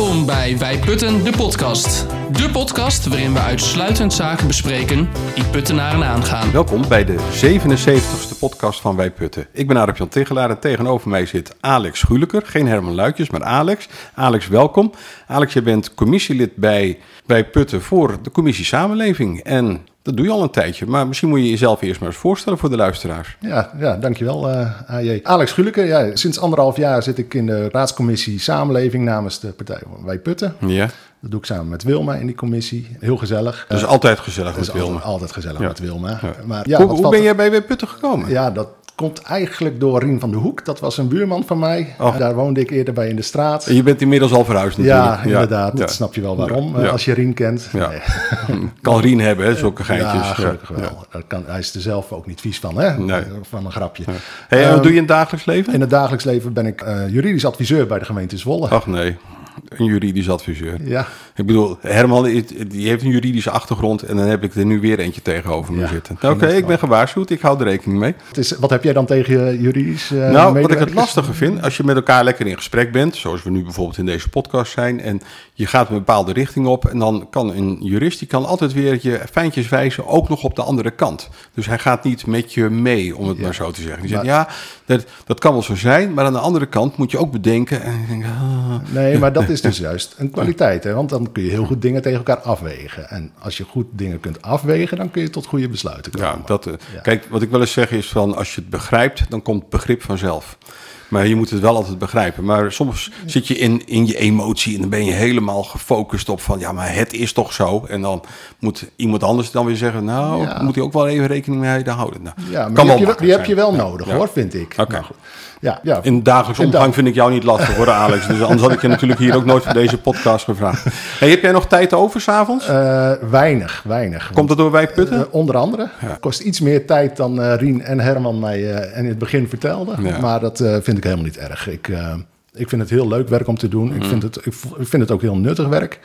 Michael Welkom bij Wij Putten, de podcast. De podcast waarin we uitsluitend zaken bespreken die puttenaren aangaan. Welkom bij de 77ste podcast van Wij Putten. Ik ben Arep Jan Tegelaar en tegenover mij zit Alex Schuleker. Geen Herman Luikjes, maar Alex. Alex, welkom. Alex, je bent commissielid bij Wij Putten voor de commissie Samenleving. En dat doe je al een tijdje, maar misschien moet je jezelf eerst maar eens voorstellen voor de luisteraars. Ja, ja dankjewel uh, AJ. Alex Schuleker, ja, sinds anderhalf jaar zit ik in de raadscommissie Samenleving namens de partij Wij Putten. Ja. Dat doe ik samen met Wilma in die commissie. Heel gezellig. Is altijd gezellig met Wilma. Altijd, altijd gezellig Ja. met Wilma. Ja. Maar, ja, hoe hoe ben jij bij Wij Putten gekomen? Ja, dat komt eigenlijk door Rien van de Hoek. Dat was een buurman van mij. Oh. Daar woonde ik eerder bij in de straat. En je bent inmiddels al verhuisd natuurlijk. Ja, inderdaad. Dat snap je wel waarom, als je Rien kent. Nee. Kan Rien hebben, hè, zulke geintjes. Ja, gelukkig wel. Kan, hij is er zelf ook niet vies van, hè? Nee. Van een grapje. Hey, en wat Ehm, doe je in het dagelijks leven? In het dagelijks leven ben ik eh, juridisch adviseur bij de gemeente Zwolle. Ach nee, een juridisch adviseur. Ja, Ik bedoel, Herman die heeft een juridische achtergrond en dan heb ik er nu weer eentje tegenover me Ja, zitten. Oké, ik ben gewaarschuwd, ik hou er rekening mee. het is, wat heb jij dan tegen je juridisch eh nou, wat ik het lastige vind, als je met elkaar lekker in gesprek bent, zoals we nu bijvoorbeeld in deze podcast zijn, en je gaat een bepaalde richting op, en dan kan een jurist, die kan altijd weer je fijntjes wijzen, ook nog op de andere kant. Dus hij gaat niet met je mee, om het Ja. maar zo te zeggen. Die zegt, Maar- ja, dat, dat kan wel zo zijn, maar aan de andere kant moet je ook bedenken, en ah, Nee, maar dat is dus juist een kwaliteit. Hè? Want dan kun je heel goed dingen tegen elkaar afwegen. En als je goed dingen kunt afwegen, dan kun je tot goede besluiten komen. Ja, dat, eh, Ja. Kijk, wat ik wel eens zeg is van als je het begrijpt, dan komt begrip vanzelf. Maar je moet het wel altijd begrijpen. Maar soms zit je in, in je emotie en dan ben je helemaal gefocust op van ja, maar het is toch zo. En dan moet iemand anders dan weer zeggen, nou, Ja. moet hij ook wel even rekening mee houden. Nou, Ja, maar die, heb je, die heb je wel nodig, Ja. hoor, vind ik. Oké. Nou. Ja, ja. In dagelijks omgang dag- vind ik jou niet lastig hoor, Alex. Dus anders had ik je natuurlijk hier ook nooit voor deze podcast gevraagd. Hey, heb jij nog tijd over s'avonds? Eh, weinig, weinig. Komt dat door wij putten? Eh, onder andere. Kost iets meer tijd dan eh, Rien en Herman mij eh, in het begin vertelden. Ja. Maar dat vind ik helemaal niet erg. Ik, ik vind het heel leuk werk om te doen. Mm. Ik, vind het, ik vind het ook heel nuttig werk.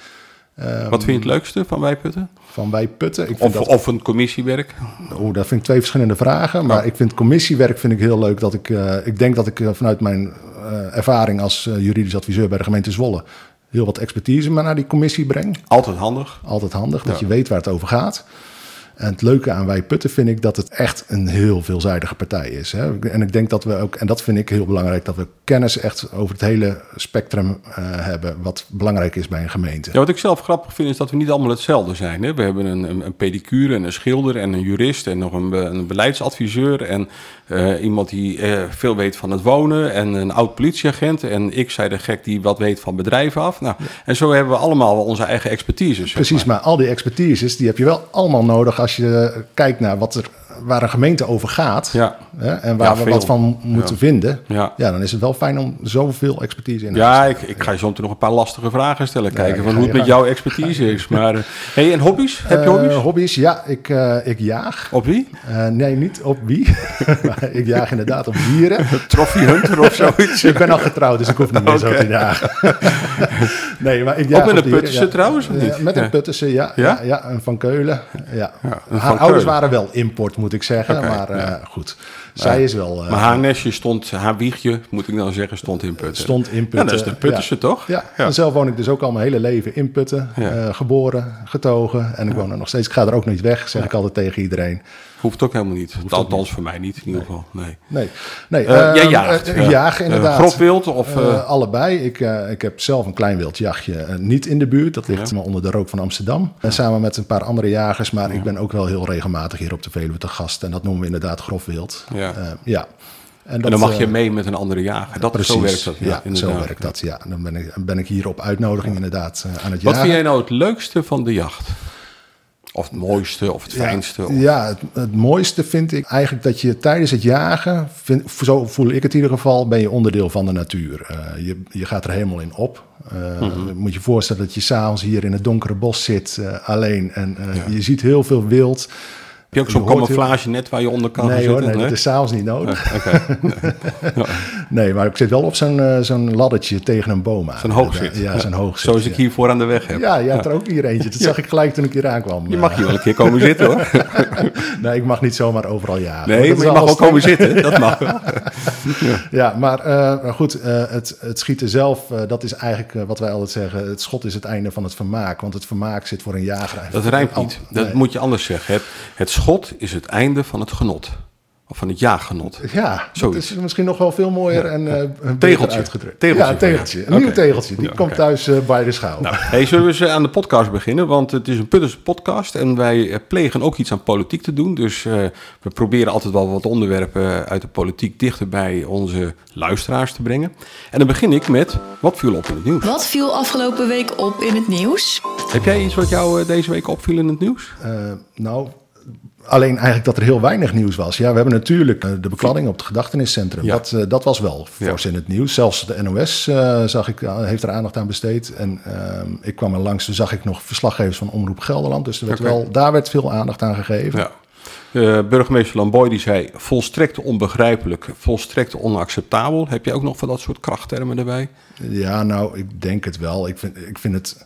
Eh, Wat vind je het leukste van wij putten? Van wij putten. Ik vind Of, dat, of een commissiewerk? oh, dat vind ik twee verschillende vragen. Maar ik vind commissiewerk vind ik heel leuk. Dat ik, eh, ik denk dat ik eh, vanuit mijn eh, ervaring als juridisch adviseur bij de gemeente Zwolle... heel wat expertise maar naar die commissie breng. Altijd handig. Altijd handig, dat Ja. je weet waar het over gaat. En het leuke aan Wij Putten vind ik dat het echt een heel veelzijdige partij is. Hè? En ik denk dat we ook, en dat vind ik heel belangrijk, dat we kennis echt over het hele spectrum eh, hebben. wat belangrijk is bij een gemeente. Ja, wat ik zelf grappig vind is dat we niet allemaal hetzelfde zijn. Hè? We hebben een, een, een pedicure en een schilder en een jurist en nog een, een beleidsadviseur en eh, iemand die eh, veel weet van het wonen en een oud politieagent en ik zei de gek die wat weet van bedrijven af. Nou, En zo hebben we allemaal onze eigen expertise. zeg Precies, maar. maar al die expertises die heb je wel allemaal nodig als je kijkt naar wat er, waar een gemeente over gaat. Ja. Hè? En waar Ja, we wat van moeten Ja. vinden. Ja. Dan is het wel fijn om zoveel expertise in te Ja, ik, ik ga je zo meteen nog een paar lastige vragen stellen. Kijken van hoe het met jouw expertise is. Maar, eh, hey, en hobby's? Heb je Eh, hobby's? hobby's, ja. Ik, eh, ik jaag. Op wie? Nee, niet op wie. maar ik jaag inderdaad op dieren. Trophy Hunter of zoiets? ik ben al getrouwd, dus ik hoef niet meer zo te jagen. nee, maar ik jaag Ook met op een Puttense trouwens, of Ja, niet? met een. Puttense, ja. Ja? Ja, een Van Keulen. Ja. Haar ouders waren wel import, moet ik zeggen. Maar eh, ja. goed, zij is wel... eh, Maar haar nestje stond, haar wiegje, moet ik dan zeggen, stond in Putten. Stond in Ja, Putten. dat is de Puttense ja. toch? Ja, en zelf woon ik dus ook al mijn hele leven in Putten. Ja. eh, geboren, getogen. En ik woon er nog steeds. Ik ga er ook niet weg, zeg ik altijd tegen iedereen. Hoeft ook helemaal niet. Althans voor mij niet in ieder geval. Nee. Nee, nee Eh, eh, jij jaagt. eh, ja. jagen, inderdaad. Grof wild of... Allebei. Ik, ik heb zelf een klein wildjachtje niet in de buurt. Dat ligt maar onder de rook van Amsterdam. En samen met een paar andere jagers. Maar ik ben ook wel heel regelmatig hier op de Veluwe te gast. En dat noemen we inderdaad grof wild. Ja. Eh, ja. en dan mag je eh, mee met een andere jager. Dat, Precies, zo werkt dat. Ja, zo werkt dat. Ja. Dan ben ik, ben ik hier op uitnodiging inderdaad eh, aan het Wat jagen. vind jij nou het leukste van de jacht? Of het mooiste, of het fijnste? Of... Ja, het, het mooiste vind ik eigenlijk dat je tijdens het jagen, vind, zo voel ik het in ieder geval, ben je onderdeel van de natuur. Je, je gaat er helemaal in op. Mhm. Moet je voorstellen dat je s'avonds hier in het donkere bos zit, alleen. En je ziet heel veel wild. Heb je ook zo'n camouflage net waar je onder kan gaan nee hoor, zitten? nee, dat is s'avonds niet nodig. Oké. Nee, maar ik zit wel op zo'n eh, zo'n laddertje tegen een boom aan. Zo'n hoogzit. Ja, zo'n hoogzit. Zoals ik ja. hier voor aan de weg heb. Ja, je hebt er ook hier eentje. Dat zag ik gelijk toen ik hier aankwam. Je mag hier wel een keer komen zitten hoor. Nee, ik mag niet zomaar overal jagen. Nee, Dat maar je mag ook komen zitten. Dat mag wel. Ja, maar eh, goed, eh, het, het schieten zelf, eh, dat is eigenlijk eh, wat wij altijd zeggen. Het schot is het einde van het vermaak. Want het vermaak zit voor een jager. Dat rijmt niet. Dat Nee. moet je anders zeggen. Het, het schot is het einde van het genot. Of van het jaaggenot. Ja, dat Zoiets. is misschien nog wel veel mooier en eh, beter Tegeltje. uitgedrukt. Tegeltje ja, tegeltje. Een nieuw tegeltje. Die Ja, komt thuis eh, bij de schouw. Nou, hey, zullen we eens aan de podcast beginnen? Want het is een Putters podcast en wij eh, plegen ook iets aan politiek te doen. Dus eh, we proberen altijd wel wat onderwerpen uit de politiek dichter bij onze luisteraars te brengen. En dan begin ik met, wat viel op in het nieuws? Wat viel afgelopen week op in het nieuws? Heb jij iets wat jou eh, deze week opviel in het nieuws? Eh, nou, alleen eigenlijk dat er heel weinig nieuws was. Ja, we hebben natuurlijk eh, de bekladding op het gedachteniscentrum. Ja. Dat, eh, dat was wel Ja. fors in het nieuws. Zelfs de NOS eh, zag ik, heeft er aandacht aan besteed. En ehm, ik kwam er langs, toen zag ik nog verslaggevers van Omroep Gelderland. Dus er werd wel, daar werd veel aandacht aan gegeven. Ja. Burgemeester Lamboy die zei volstrekt onbegrijpelijk, volstrekt onacceptabel. Heb je ook nog van dat soort krachttermen erbij? Ja, nou, ik denk het wel. Ik vind, ik vind het...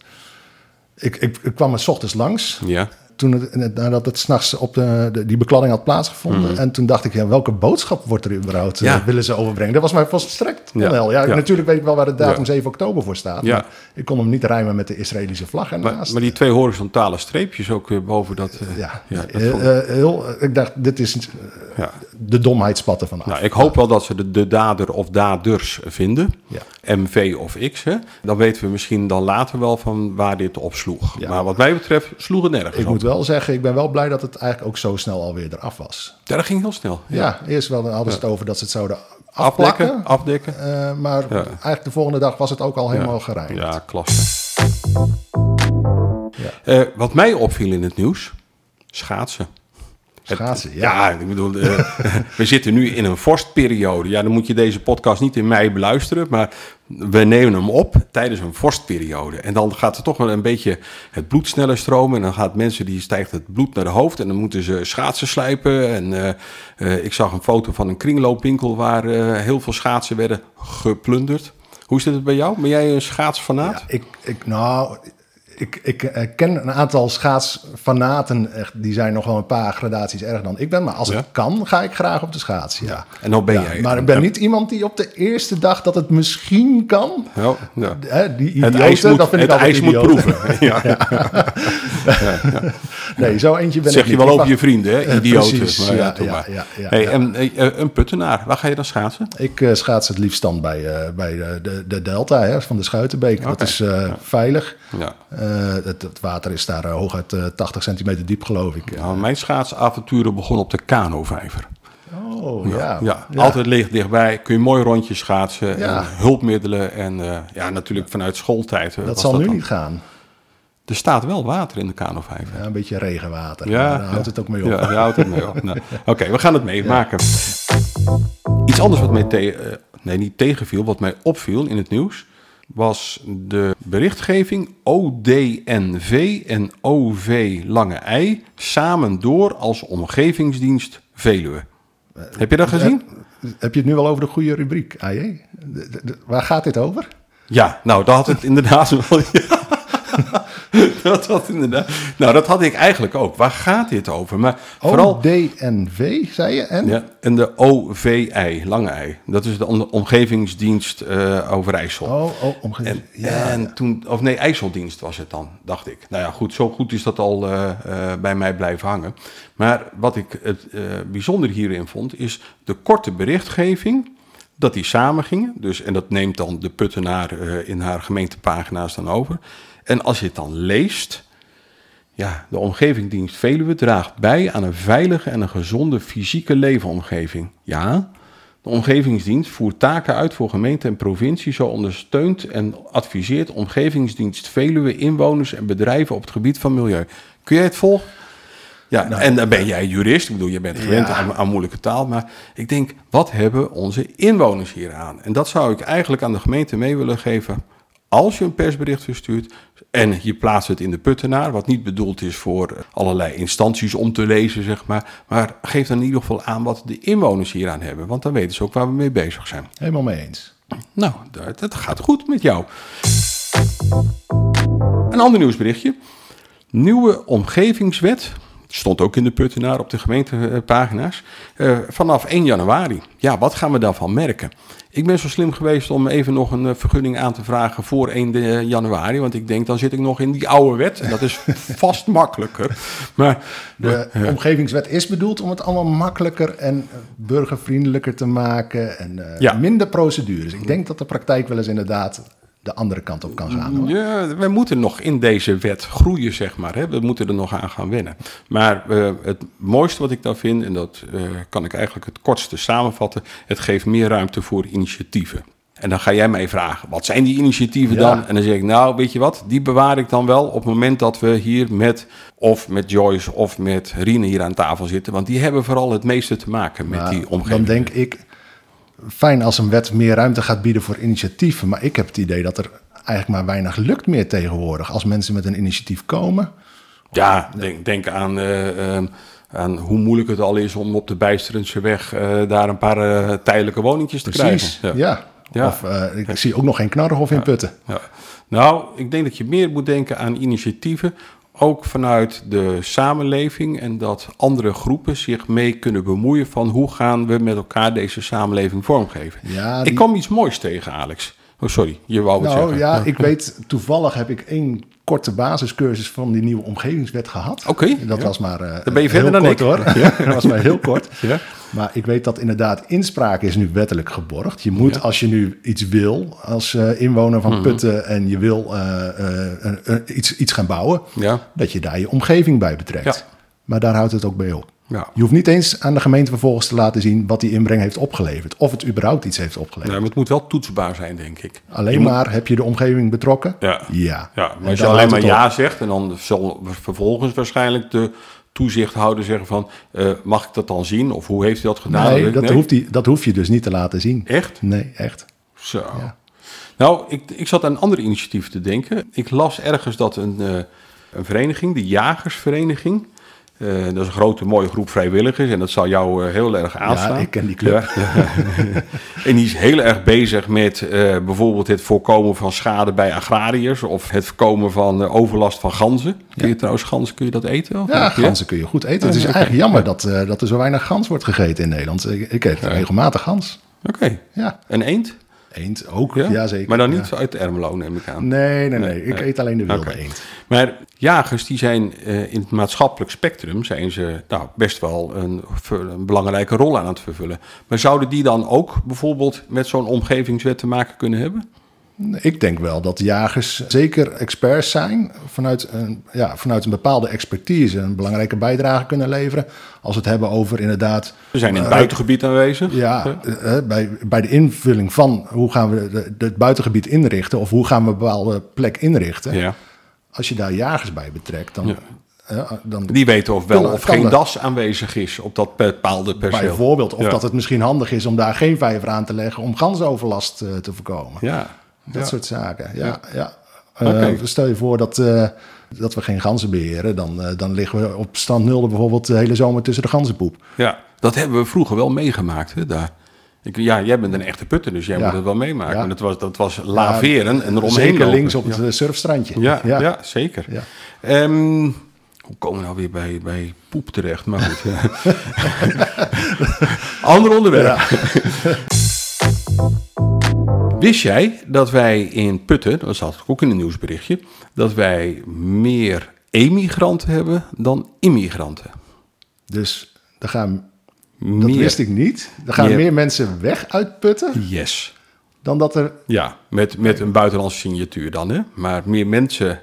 Ik, ik, ik kwam er 's ochtends langs. Ja. Toen het, nadat het s'nachts op de, de- die bekladding had plaatsgevonden. En toen dacht ik, ja, welke boodschap wordt er überhaupt? Mhm. Ja. eh, willen ze overbrengen? Dat was mij volstrekt Ja. onheil. Ja, Ja. Natuurlijk weet ik wel waar de datum Ja. 7 oktober voor staat. Ja. Maar ik kon hem niet rijmen met de Israëlische vlag Maar, ernaast. maar die twee horizontale streepjes ook weer boven dat... eh, ja, dat eh, eh, heel, ik dacht, dit is eh, de domheidsspatten van af. Nou, ik hoop wel dat ze de, de dader of daders vinden. MV of X. Hè? Dan weten we misschien dan later wel van waar dit op sloeg. Ja. Maar wat mij betreft sloeg het nergens ik op. moet wel zeggen, ik ben wel blij dat het eigenlijk ook zo snel alweer eraf was. Ja, dat ging heel snel. Ja, eerst wel, hadden ze het over dat ze het zouden afplakken. Afdekken. Eh, maar Ja. eigenlijk de volgende dag was het ook al helemaal ja. gereinigd. Ja, klasse. Eh, wat mij opviel in het nieuws, schaatsen. Het- Schaatsen, ja. ik bedoel, eh, we zitten nu in een vorstperiode. Ja, dan moet je deze podcast niet in mei beluisteren, maar we nemen hem op tijdens een vorstperiode. En dan gaat er toch wel een beetje het bloed sneller stromen. En dan gaat mensen, die stijgt het bloed naar de hoofd en dan moeten ze schaatsen slijpen. En eh, eh, ik zag een foto van een kringloopwinkel waar eh, heel veel schaatsen werden geplunderd. Hoe zit het bij jou? Ben jij een schaatsfanaat? Ik, ik, nou, ik, ik ken een aantal schaatsfanaten. Echt, die zijn nog wel een paar gradaties erger dan ik ben. Maar als Ja? het kan, ga ik graag op de schaats. Ja. En nou ben Ja, jij- Maar ik ben niet iemand die op de eerste dag dat het misschien kan... Ja. Hè, die Het idioten, ijs moet, dat vind ik het altijd ijs moet proeven. Ja. Nee, zo eentje ben zeg ik je niet. wel over je vrienden, hè? Eh, idioten. precies, Maar ja, ja, hey. En eh, een puttenaar, waar ga je dan schaatsen? Ik eh, schaats het liefst dan bij, bij de, de, de Delta hè, van de Schuitenbeek. Dat is eh, veilig. Ja. Eh, het, het water is daar eh, hooguit eh, 80 centimeter diep, geloof ik. Nou, mijn schaatsavonturen begonnen op de kanovijver. Oh, ja. Ja, altijd licht dichtbij. Kun je mooi rondjes schaatsen. Ja. En hulpmiddelen. En eh, ja, natuurlijk vanuit schooltijd. eh, Dat zal nu dan. niet gaan. Er staat wel water in de kanovijver. Ja, een beetje regenwater. Ja, daar houdt het ook mee op. Ja, daar houdt het mee op. Nou, Oké, we gaan het meemaken. Iets anders wat mij te- eh, nee, niet tegenviel, wat mij opviel in het nieuws, was de berichtgeving ODNV en OV Lange Ei samen door als omgevingsdienst Veluwe. Heb je dat gezien? Heb je het nu al over de goede rubriek, AJ? De- de- de- waar gaat dit over? Ja, nou, dat had het inderdaad wel. dat had inderdaad. Nou, dat had ik eigenlijk ook. Waar gaat dit over? Maar vooral. ODNV, zei je? En? Ja, en de OVI, lange ei. Dat is de om- omgevingsdienst eh Overijssel. Oh, oh omgeving. En, ja. en toen, of nee, IJsseldienst was het dan, dacht ik. Nou ja, goed, zo goed is dat al eh, eh, bij mij blijven hangen. Maar wat ik het bijzonder hierin vond, is de korte berichtgeving. Dat die samen gingen. Dus, en dat neemt dan de puttenaar in haar gemeentepagina's dan over. En als je het dan leest. Ja, de omgevingsdienst Veluwe draagt bij aan een veilige en een gezonde fysieke leefomgeving. Ja, de omgevingsdienst voert taken uit voor gemeente en provincie. Zo ondersteunt en adviseert omgevingsdienst Veluwe inwoners en bedrijven op het gebied van milieu. Kun jij het volgen? Ja, en dan ben jij jurist. Ik bedoel, je bent gewend Ja. aan, aan moeilijke taal. Maar ik denk, wat hebben onze inwoners hier aan? En dat zou ik eigenlijk aan de gemeente mee willen geven. als je een persbericht verstuurt en je plaatst het in de puttenaar, wat niet bedoeld is voor allerlei instanties om te lezen, zeg maar. Maar geef dan in ieder geval aan wat de inwoners hieraan hebben, want dan weten ze ook waar we mee bezig zijn. Helemaal mee eens. Nou, dat, dat gaat goed met jou. Een ander nieuwsberichtje. Nieuwe omgevingswet. Stond ook in de puttenaar op de gemeentepagina's. Uh, vanaf 1 januari. Ja, wat gaan we daarvan merken? Ik ben zo slim geweest om even nog een eh, vergunning aan te vragen voor 1 januari. Want ik denk, dan zit ik nog in die oude wet. En dat is vast makkelijker. Maar, de uh, omgevingswet is bedoeld om het allemaal makkelijker en burgervriendelijker te maken. En uh, ja. minder procedures. Ik denk dat de praktijk wel eens inderdaad de andere kant op kan gaan. Hoor. Ja, we moeten nog in deze wet groeien, zeg maar. Hè? We moeten er nog aan gaan wennen. Maar uh, het mooiste wat ik dan vind, en dat uh, kan ik eigenlijk het kortste samenvatten, het geeft meer ruimte voor initiatieven. En dan ga jij mij vragen, wat zijn die initiatieven ja. dan? En dan zeg ik, nou, weet je wat, die bewaar ik dan wel op het moment dat we hier met, of met Joyce of met Rine hier aan tafel zitten. Want die hebben vooral het meeste te maken met Maar die omgeving. Dan denk ik, fijn als een wet meer ruimte gaat bieden voor initiatieven. Maar ik heb het idee dat er eigenlijk maar weinig lukt meer tegenwoordig. Als mensen met een initiatief komen. Ja, denk, denk aan, uh, uh, aan hoe moeilijk het al is om op de Bijsterendse weg uh, daar een paar tijdelijke woningjes te Precies, krijgen. ja. ja. Of ik zie ook nog geen knarrenhof in Putten. Ja. Nou, ik denk dat je meer moet denken aan initiatieven ook vanuit de samenleving en dat andere groepen zich mee kunnen bemoeien van hoe gaan we met elkaar deze samenleving vormgeven. Ja, Ik kwam iets moois tegen, Alex. Oh, sorry, je wou het nou, zeggen. Ja, ik weet, toevallig heb ik één korte basiscursus van die nieuwe omgevingswet gehad. Oké. Dat ja. was maar uh, Dan ben je verder dan kort, ik. hoor. Ja, dat was maar heel kort. Ja. Maar ik weet dat inderdaad inspraak is nu wettelijk geborgd. Je moet, Ja. als je nu iets wil als uh, inwoner van Putten en je wil uh, iets, iets gaan bouwen, dat je daar je omgeving bij betrekt. Maar daar houdt het ook bij op. Ja. Je hoeft niet eens aan de gemeente vervolgens te laten zien wat die inbreng heeft opgeleverd. Of het überhaupt iets heeft opgeleverd. Nou, maar het moet wel toetsbaar zijn, denk ik. Alleen Je moet- maar heb je de omgeving betrokken? Ja. Ja. Ja, maar als je alleen maar op. ja zegt en dan zal vervolgens waarschijnlijk de toezichthouder zeggen van... eh, mag ik dat dan zien? Of hoe heeft hij dat gedaan? Nee, dat, Hoeft die, dat hoef je dus niet te laten zien. Echt? Nee, echt. Zo. Nou, ik, ik zat aan een ander initiatief te denken. Ik las ergens dat een, eh, een vereniging, de Jagersvereniging... eh, dat is een grote mooie groep vrijwilligers en dat zal jou eh, heel erg aanstaan. ik ken die club. Ja. en die is heel erg bezig met eh, bijvoorbeeld het voorkomen van schade bij agrariërs... of het voorkomen van overlast van ganzen. Kun je trouwens ganzen, kun je dat eten? Of Ja, ganzen kun je goed eten. Het is eigenlijk jammer dat, dat er zo weinig gans wordt gegeten in Nederland. Ik, ik eet regelmatig gans. Oké. Ja, En eend? Eend ook. Ja? Maar dan Ja. niet uit Ermelo, neem ik aan. Nee, nee, nee. Ik eet alleen de wilde Oké. eend. Maar jagers die zijn eh, in het maatschappelijk spectrum zijn ze nou, best wel een, een belangrijke rol aan het vervullen. Maar zouden die dan ook bijvoorbeeld met zo'n omgevingswet te maken kunnen hebben? Ik denk wel dat jagers zeker experts zijn. Vanuit een, ja, vanuit een bepaalde expertise een belangrijke bijdrage kunnen leveren. Als we het hebben over inderdaad... We zijn in het eh, buitengebied aanwezig. Ja, eh, eh, bij, bij de invulling van hoe gaan we de, de- het buitengebied inrichten... of hoe gaan we een bepaalde plek inrichten... Ja. als je daar jagers bij betrekt... dan, Ja. dan Die weten of wel Kan- of kan geen dat. das aanwezig is op dat bepaalde perceel. bijvoorbeeld... of Ja. dat het misschien handig is om daar geen vijver aan te leggen... om gansoverlast te voorkomen. Ja. Dat soort zaken, ja. Ja. Eh, stel je voor dat, eh, dat we geen ganzen beheren... Dan, eh, dan liggen we op stand nul bijvoorbeeld de hele zomer tussen de ganzenpoep. ja, dat hebben we vroeger wel meegemaakt hè, daar. Ik, ja, jij bent een echte putter, dus jij Ja. moet het wel meemaken. Ja. Maar dat was, dat was laveren en eromheen Zeker lopen. links op het surfstrandje. Ja, ja. zeker. Ja. Ehm, hoe komen we nou weer bij, bij poep terecht? Maar goed. Ander onderwerp. Wist jij dat wij in Putten, dat zat ook in een nieuwsberichtje, dat wij meer emigranten hebben dan immigranten? Dus er gaan, dat Meer. wist ik niet. Er gaan Meer. meer mensen weg uit Putten Yes. dan dat er... Ja, met, met een buitenlandse signatuur dan, hè? Maar meer mensen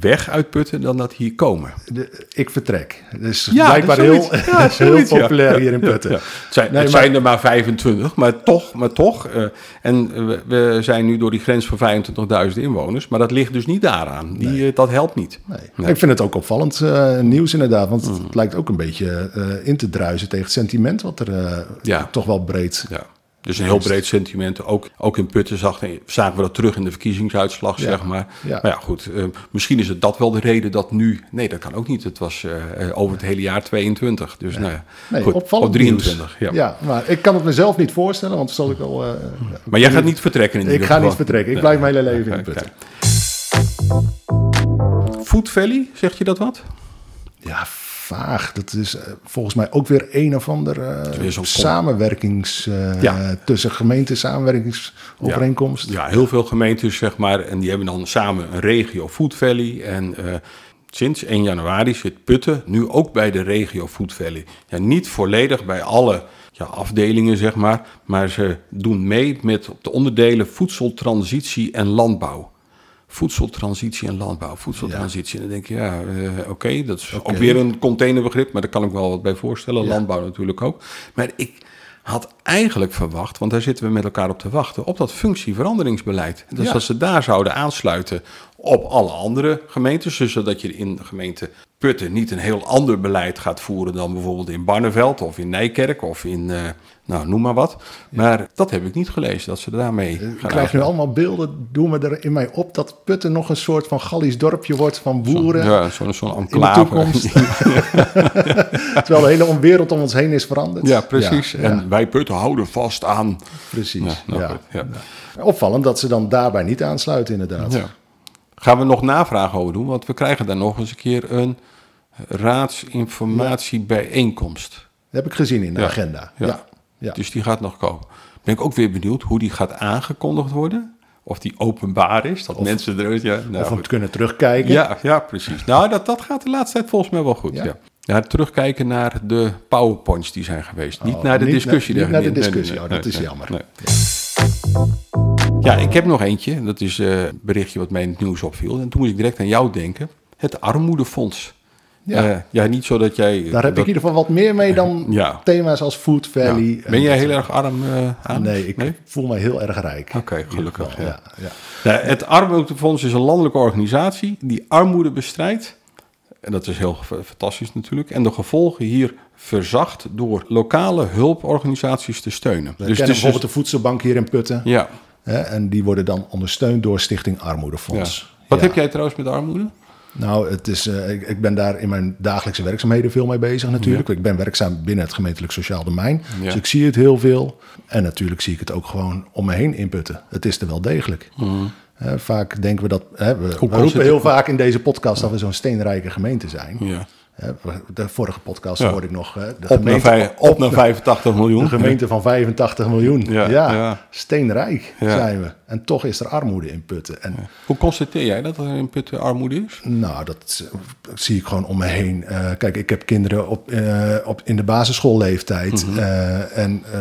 weg uit Putten dan dat hier komen. De, ik vertrek. Dus Ja, blijkbaar heel, Ja, heel populair Ja, hier in Putten. Het zijn, Nee, het maar- zijn er maar 25, maar toch. Maar toch eh, en we, we zijn nu door die grens van 25.000 inwoners. Maar dat ligt dus niet daaraan. Die, eh, dat helpt niet. Nee. Ik vind het ook opvallend eh, nieuws inderdaad. Want het lijkt ook een beetje in te druisen tegen het sentiment... wat er toch wel breed Ja. Dus een heel breed sentiment. Ook, ook in Putten zag, zagen we dat terug in de verkiezingsuitslag, Ja. zeg maar. Ja. Maar ja, goed. eh, misschien is het dat wel de reden dat nu... Nee, dat kan ook niet. Het was eh, eh, over het hele jaar 22. Dus nou ja, Nee, goed. opvallend Op 23. nieuws. Ja. maar ik kan het mezelf niet voorstellen, want zal ik al. eh, Maar jij gaat niet vertrekken in ik ieder ga niet vertrekken. Ik blijf mijn hele leven in Putten. Food Valley, zeg je dat wat? Ja, vaag. Dat is eh, volgens mij ook weer een of ander com- samenwerkings... eh, Ja. tussen gemeenten samenwerkingsovereenkomst. Ja, heel veel gemeentes, zeg maar. En die hebben dan samen een regio Food Valley. En sinds 1 januari zit Putten nu ook bij de regio Food Valley. Ja, niet volledig bij alle ja, afdelingen, zeg maar. Maar ze doen mee met de onderdelen voedseltransitie en landbouw. Voedseltransitie en landbouw. Voedseltransitie. En dan denk je, ja, eh, oké, dat is ook weer een containerbegrip, maar daar kan ik wel wat bij voorstellen. Landbouw natuurlijk ook. Maar ik had eigenlijk verwacht, want daar zitten we met elkaar op te wachten, op dat functieveranderingsbeleid. Dus Ja. dat ze daar zouden aansluiten op alle andere gemeentes. Dus zodat je in de gemeente Putten niet een heel ander beleid gaat voeren dan bijvoorbeeld in Barneveld of in Nijkerk of in, eh, nou noem maar wat. Maar dat heb ik niet gelezen, dat ze daarmee Ik gaan krijg nu allemaal beelden, doen me er in mij op dat Putten nog een soort van Gallisch dorpje wordt van boeren. Ja, zo'n de enclave. Terwijl de hele wereld om ons heen is veranderd. Ja, precies. Ja, en ja, wij Putten houden vast aan. precies. Ja, nou ja. Opvallend dat ze dan daarbij niet aansluiten, inderdaad. Ja. Gaan we nog navragen over doen, want we krijgen daar nog eens een keer een raadsinformatiebijeenkomst. Dat heb ik gezien in de agenda. Ja. Ja. Dus die gaat nog komen. Ben ik ook weer benieuwd hoe die gaat aangekondigd worden. Of die openbaar is, dat mensen er... Ja, nou, of we goed. kunnen terugkijken. ja, ja, precies. Nou, dat, dat gaat de laatste tijd volgens mij wel goed. Ja. Ja. Ja. terugkijken naar de powerpoints die zijn geweest. niet Oh, naar de niet discussie. naar- niet naar de nee, discussie. nee, Oh, dat nee, is jammer. Ja, ik heb nog eentje. Dat is eh, een berichtje wat mij in het nieuws opviel. En toen moest ik direct aan jou denken. Het Armoedefonds. Ja. Ja, ja niet zo dat jij... Daar heb ik in ieder geval wat meer mee dan Ja. thema's als Food ja. Valley. Ben jij heel erg arm eh, aan? Nee, ik voel me heel erg rijk. Oké, gelukkig, ja. ja. Ja, het Armoedefonds is een landelijke organisatie die armoede bestrijdt. En dat is heel fantastisch natuurlijk. En de gevolgen hier verzacht door lokale hulporganisaties te steunen. We kennen is bijvoorbeeld de voedselbank hier in Putten. Ja. Hè, en die worden dan ondersteund door Stichting ja. Armoedefonds. Wat Ja. heb jij trouwens met armoede? Nou, het is, eh, ik, ik ben daar in mijn dagelijkse werkzaamheden veel mee bezig natuurlijk. Ik ben werkzaam binnen het gemeentelijk sociaal domein. Ja. Dus ik zie het heel veel. En natuurlijk zie ik het ook gewoon om me heen inputten. Het is er wel degelijk. Hè, vaak denken we dat... Hè, we, roepen heel vaak in deze podcast dat we zo'n steenrijke gemeente zijn. Ja. Hè, de vorige podcast Ja. hoorde ik nog... De, Op, naar gemeente, vij- op naar 85 miljoen. de gemeente van 85 miljoen. Ja, Ja, ja. steenrijk zijn we. En toch is er armoede in Putten. En Hoe constateer jij dat er in Putten armoede is? Nou, dat eh, zie ik gewoon om me heen. Eh, kijk, ik heb kinderen op, eh, op, in de basisschoolleeftijd. Mhm. eh, en eh,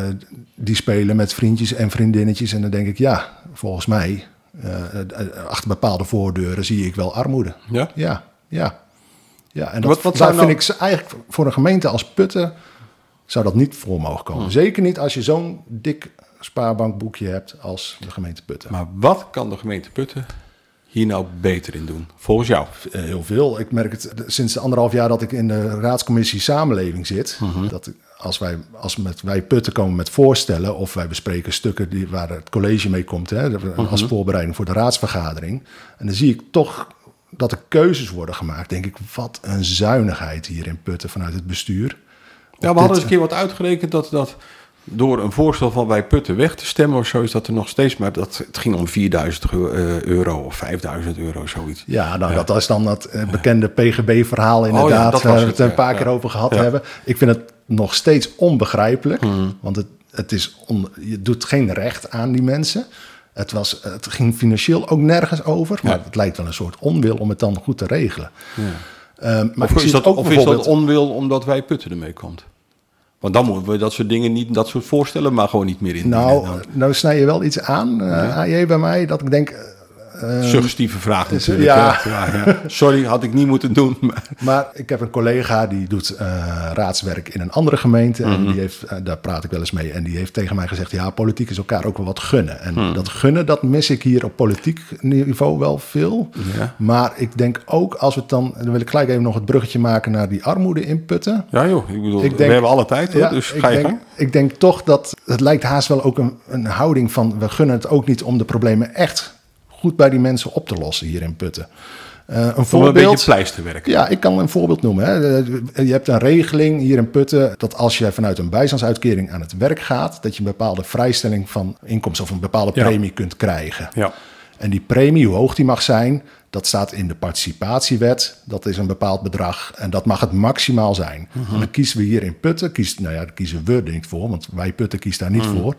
die spelen met vriendjes en vriendinnetjes. En dan denk ik, ja, volgens mij, eh, eh, achter bepaalde voordeuren zie ik wel armoede. Ja? Ja, ja. Ja en dat, Wat- wat daar zou vind nou- ik eigenlijk voor een gemeente als Putten... zou dat niet voor mogen Mhm. komen. Zeker niet als je zo'n dik spaarbankboekje hebt als de gemeente Putten. Maar wat kan de gemeente Putten hier nou beter in doen? Volgens jou? Eh, Heel veel. Ik merk het eh, sinds de anderhalf jaar dat ik in de raadscommissie samenleving zit. Dat als wij als met wij putten komen met voorstellen of wij bespreken stukken die, waar het college mee komt, hè, als voorbereiding voor de raadsvergadering. En dan zie ik toch dat er keuzes worden gemaakt. Denk ik, wat een zuinigheid hier in Putten vanuit het bestuur. Ja, we hadden eens een keer wat uitgerekend dat, dat door een voorstel van wij Putten weg te stemmen of zo is dat er nog steeds maar dat het ging om 4000 eu- eh, euro of 5000 euro zoiets. Ja, nou, dat is dan dat eh, bekende PGB-verhaal inderdaad, dat was waar we het, een ja, paar ja. keer over gehad Ja. hebben. Ik vind het nog steeds onbegrijpelijk, Hmm. want het, het is on, je doet geen recht aan die mensen. Het, was, het ging financieel ook nergens over, maar het lijkt wel een soort onwil om het dan goed te regelen. Ehm, maar Of, is dat, ook of is dat bijvoorbeeld- onwil omdat wij Putten ermee komt? Want dan moeten we dat soort dingen niet, dat soort voorstellen maar gewoon niet meer in. Nou, nou snij je wel iets aan, eh AJ, bij mij, dat ik denk... eh, Ehm, Suggestieve vraag natuurlijk. ja. Ja. Sorry, had ik niet moeten doen. maar- Maar ik heb een collega die doet eh, raadswerk in een andere gemeente. Mhm. En die heeft, eh, daar praat ik wel eens mee. En die heeft tegen mij gezegd: ja, politiek is elkaar ook wel wat gunnen. En Mhm. dat gunnen, dat mis ik hier op politiek niveau wel veel. Ja. Maar ik denk ook als we het dan. Dan wil ik gelijk even nog het bruggetje maken naar die armoede inputten. Ja joh, ik bedoel, Ik we hebben alle tijd hoor, Ja, dus ik ga je denk, gang. Ik denk toch dat het lijkt haast wel ook een, een houding van... we gunnen het ook niet om de problemen echt goed bij die mensen op te lossen hier in Putten. Eh, een Om een voorbeeld... beetje pleisterwerk. Ja, ik kan een voorbeeld noemen. Hè. Eh, Je hebt een regeling hier in Putten dat als je vanuit een bijstandsuitkering aan het werk gaat, dat je een bepaalde vrijstelling van inkomsten of een bepaalde Ja. premie kunt krijgen. Ja. En die premie, hoe hoog die mag zijn, dat staat in de participatiewet. Dat is een bepaald bedrag en dat mag het maximaal zijn. Mhm. En dan kiezen we hier in Putten, kiest, nou ja, daar kiezen we er niet voor, want wij Putten kiest daar niet Mhm. voor.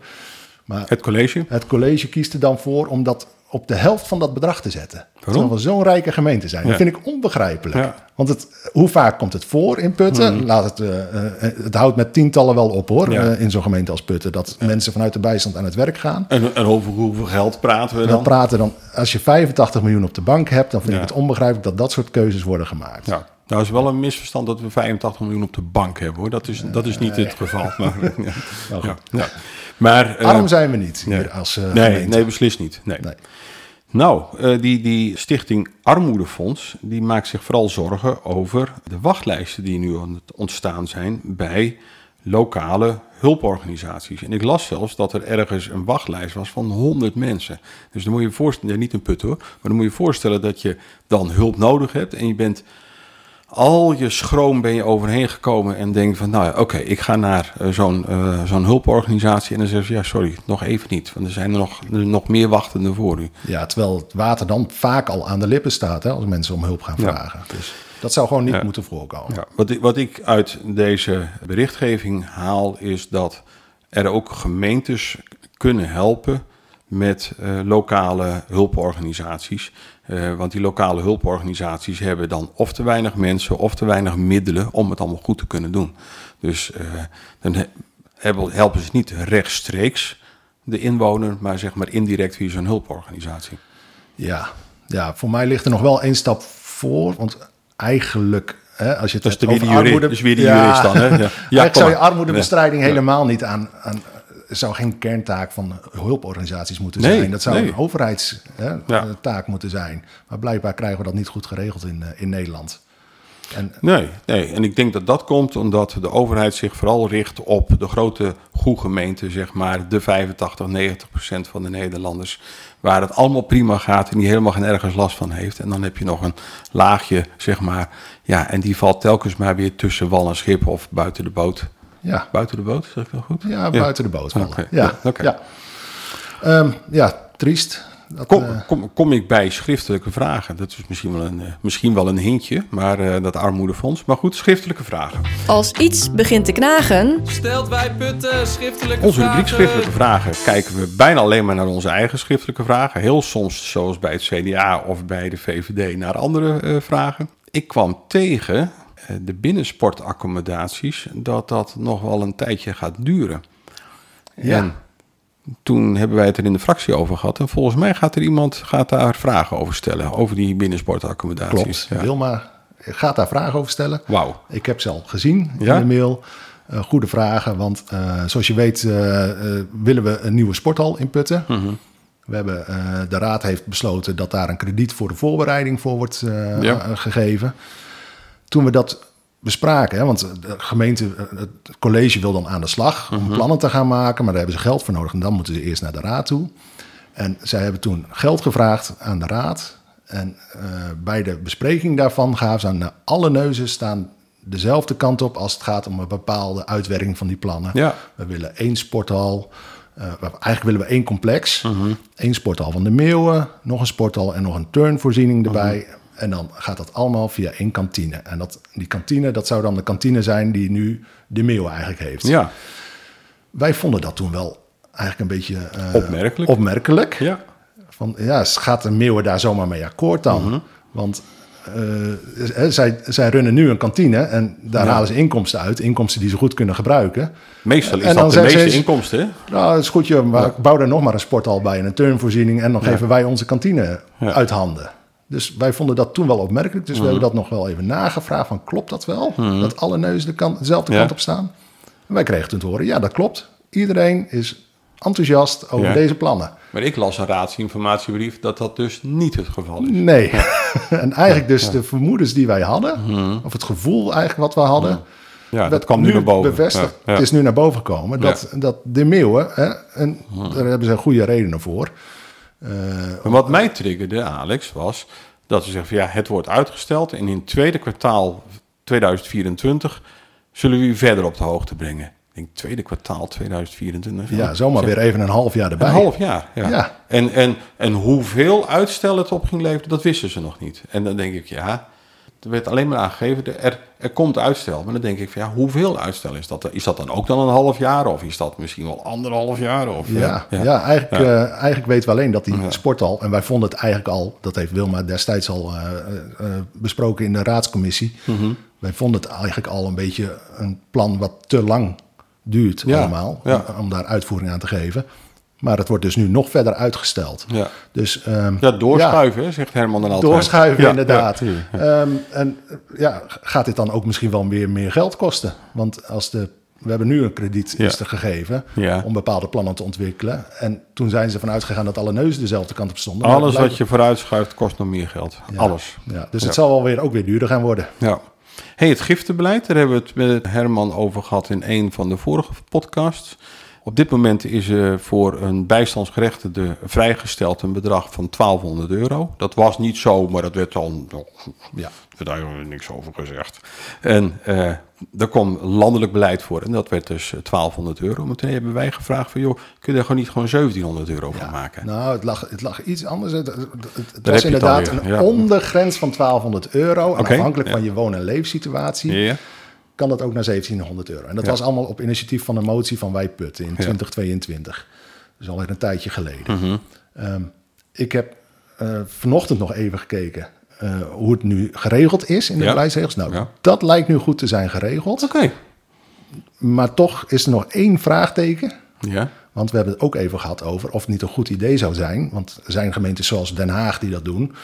Maar Het college? het college kiest er dan voor om dat op de helft van dat bedrag te zetten. Terwijl we zo'n rijke gemeente zijn. Dat vind ik onbegrijpelijk. Ja. Want het, hoe vaak komt het voor in Putten? Laat het, eh, eh, het houdt met tientallen wel op hoor, Ja. eh, in zo'n gemeente als Putten. Dat mensen vanuit de bijstand aan het werk gaan. En, en over hoeveel geld praten we dan? praten dan, als je 85 miljoen op de bank hebt, dan vind ik het onbegrijpelijk dat dat soort keuzes worden gemaakt. Ja. Nou is wel een misverstand dat we 85 miljoen op de bank hebben hoor. Dat is, dat is niet het geval. Maar, ja. Ja. Ja. maar Arm zijn we niet hier als nee, nee, beslist niet. Nee. Nee. Nou, eh, die, die stichting Armoedefonds, die maakt zich vooral zorgen over de wachtlijsten die nu ontstaan zijn bij lokale hulporganisaties. En ik las zelfs dat er ergens een wachtlijst was van 100 mensen. Dus dan moet je je voorstellen, niet een put hoor, maar dan moet je je voorstellen dat je dan hulp nodig hebt en je bent al je schroom ben je overheen gekomen en denkt van, nou ja, oké, ik ga naar eh, zo'n eh, zo'n hulporganisatie en dan zeggen ze, ja, sorry, nog even niet, want er zijn er nog, er nog meer wachtenden voor u. Ja, terwijl het water dan vaak al aan de lippen staat hè, als mensen om hulp gaan Ja. vragen. Dus dat zou gewoon niet Ja. moeten voorkomen. Ja, wat, ik, wat ik uit deze berichtgeving haal is dat er ook gemeentes kunnen helpen met eh, lokale hulporganisaties. Eh, want die lokale hulporganisaties hebben dan of te weinig mensen of te weinig middelen om het allemaal goed te kunnen doen. Dus eh, dan he- helpen ze niet rechtstreeks de inwoner, maar zeg maar indirect via zo'n hulporganisatie. Ja, ja, voor mij ligt er nog wel één stap voor. Want eigenlijk, als je het is de over armoede... is weer de jurist dan, hè? Ja. Ja, zou je armoedebestrijding Ja. helemaal niet aan... aan zou geen kerntaak van hulporganisaties moeten Nee, zijn. Dat zou nee. een overheidstaak Ja. taak moeten zijn. Maar blijkbaar krijgen we dat niet goed geregeld in, eh, in Nederland. En Nee, nee, en ik denk dat dat komt omdat de overheid zich vooral richt op de grote gemeenten, zeg maar, de 85, 90 procent van de Nederlanders, waar het allemaal prima gaat en die helemaal geen ergens last van heeft. En dan heb je nog een laagje, zeg maar, ja, en die valt telkens maar weer tussen wal en schip of buiten de boot. Ja, Buiten de boot, zeg ik dat goed? ja, buiten de boot vallen. Ja, ja, oké. ja. Ehm, ja, triest. Dat, Kom, eh, kom, kom ik bij schriftelijke vragen? Dat is misschien wel een, eh, misschien wel een hintje, maar eh, dat armoedefonds. Maar goed, schriftelijke vragen. Als iets begint te knagen, Stelt wij putten schriftelijke Onze rubriek vragen. schriftelijke vragen kijken we bijna alleen maar naar onze eigen schriftelijke vragen. Heel soms, zoals bij het CDA of bij de VVD, naar andere eh, vragen. Ik kwam tegen de binnensportaccommodaties dat dat nog wel een tijdje gaat duren. Ja. En toen hebben wij het er in de fractie over gehad. En volgens mij gaat er iemand gaat daar vragen over stellen, over die binnensportaccommodaties. klopt. Ja. Wilma gaat daar vragen over stellen. Wauw. Ik heb ze al gezien Ja? in de mail. Eh, goede vragen, want eh, zoals je weet eh, eh, willen we een nieuwe sporthal inputten. Mhm. We hebben, eh, de raad heeft besloten dat daar een krediet voor de voorbereiding voor wordt eh, Ja. eh, gegeven. Toen we dat bespraken, hè, want de gemeente, eh, het college wil dan aan de slag Mhm. om plannen te gaan maken, maar daar hebben ze geld voor nodig en dan moeten ze eerst naar de raad toe. En zij hebben toen geld gevraagd aan de raad. En eh, bij de bespreking daarvan gaven ze aan nou, alle neuzen staan dezelfde kant op als het gaat om een bepaalde uitwerking van die plannen. Ja. We willen één sporthal. eh, eigenlijk willen we één complex. Eén sporthal van de Meeuwen, nog een sporthal en nog een turnvoorziening erbij. En dan gaat dat allemaal via één kantine. En dat, die kantine, dat zou dan de kantine zijn die nu de Meeuwen eigenlijk heeft. Ja, Wij vonden dat toen wel eigenlijk een beetje eh, Opmerkelijk. opmerkelijk. ja. Van, ja, gaat de Meeuwen daar zomaar mee akkoord dan? Mhm. Want eh, eh, zij, zij runnen nu een kantine en daar Ja. halen ze inkomsten uit. Inkomsten die ze goed kunnen gebruiken. Meestal is En dat de meeste inkomsten, hè? Nou, dat is goed, maar bouw er nog maar een sporthal bij en een turnvoorziening. En dan geven wij onze kantine Ja. Uit handen. Dus wij vonden dat toen wel opmerkelijk. Dus we hebben dat nog wel even nagevraagd van klopt dat wel? Dat alle neuzen de kant, dezelfde Ja. kant op staan? En wij kregen toen te horen, ja dat klopt. Iedereen is enthousiast over Ja. deze plannen. Maar ik las een raadsinformatiebrief dat dat dus niet het geval is. Nee. en eigenlijk dus de vermoedens die wij hadden, of het gevoel eigenlijk wat we hadden, Mhm. Ja, dat kwam nu naar boven. bevestigd. Het is nu naar boven gekomen dat, dat de meeuwen, hè, en Mhm. daar hebben ze goede redenen voor. Eh, Maar wat mij triggerde, Alex, was dat ze zeggen van ja, het wordt uitgesteld en in het tweede kwartaal 2024 zullen we u verder op de hoogte brengen. Ik denk tweede kwartaal 2024. ja, zomaar Zeg, weer even een half jaar erbij. Een half jaar, ja. Ja. En, en, en hoeveel uitstel het op ging leveren, dat wisten ze nog niet. En dan denk ik, ja, er werd alleen maar aangegeven, er, er komt uitstel. Maar dan denk ik van ja, hoeveel uitstel is dat? Is dat dan ook dan een half jaar? Of is dat misschien wel anderhalf jaar? Of, Ja, ja. eigenlijk, eh, eigenlijk weten we alleen dat die sporthal, en wij vonden het eigenlijk al, dat heeft Wilma destijds al eh, eh, besproken in de raadscommissie. Mhm. Wij vonden het eigenlijk al een beetje een plan wat te lang duurt Ja, allemaal, ja. Om, om daar uitvoering aan te geven. Maar het wordt dus nu nog verder uitgesteld. Ja. Dus, ehm, Ja, doorschuiven, zegt Herman dan altijd. Doorschuiven, Ja, inderdaad. ja. Ehm, en eh, ja, gaat dit dan ook misschien wel weer meer geld kosten? Want als de, we hebben nu een krediet is er gegeven om bepaalde plannen te ontwikkelen. En toen zijn ze vanuit gegaan dat alle neuzen dezelfde kant op stonden. Alles wat je vooruitschuift kost nog meer geld. Alles. Ja, dus het zal wel weer, ook weer duurder gaan worden. Ja. Hey, het giftenbeleid, daar hebben we het met Herman over gehad in een van de vorige podcasts. Op dit moment is er voor een bijstandsgerechtigde vrijgesteld een bedrag van 1200 euro. Dat was niet zo, maar dat werd dan, ja, daar niks over gezegd. En eh er kwam landelijk beleid voor en dat werd dus eh, 1200 euro. Maar toen hebben wij gevraagd van, joh, kun je er gewoon niet gewoon 1700 euro van maken? Nou, het lag, het lag iets anders. Het, het, was inderdaad een ja. ondergrens van 1200 euro. En afhankelijk ja. van je woon- en leefsituatie Ja. Kan dat ook naar 1700 euro. En dat Ja. was allemaal op initiatief van een motie van Wij Putten in 2022. Dus alweer een tijdje geleden. Mhm. Ehm, ik heb eh, vanochtend nog even gekeken eh, hoe het nu geregeld is in de beleidsregels. Nou, dat lijkt nu goed te zijn geregeld. Oké. Maar toch is er nog één vraagteken. Ja. Want we hebben het ook even gehad over of het niet een goed idee zou zijn. Want er zijn gemeentes zoals Den Haag die dat doen.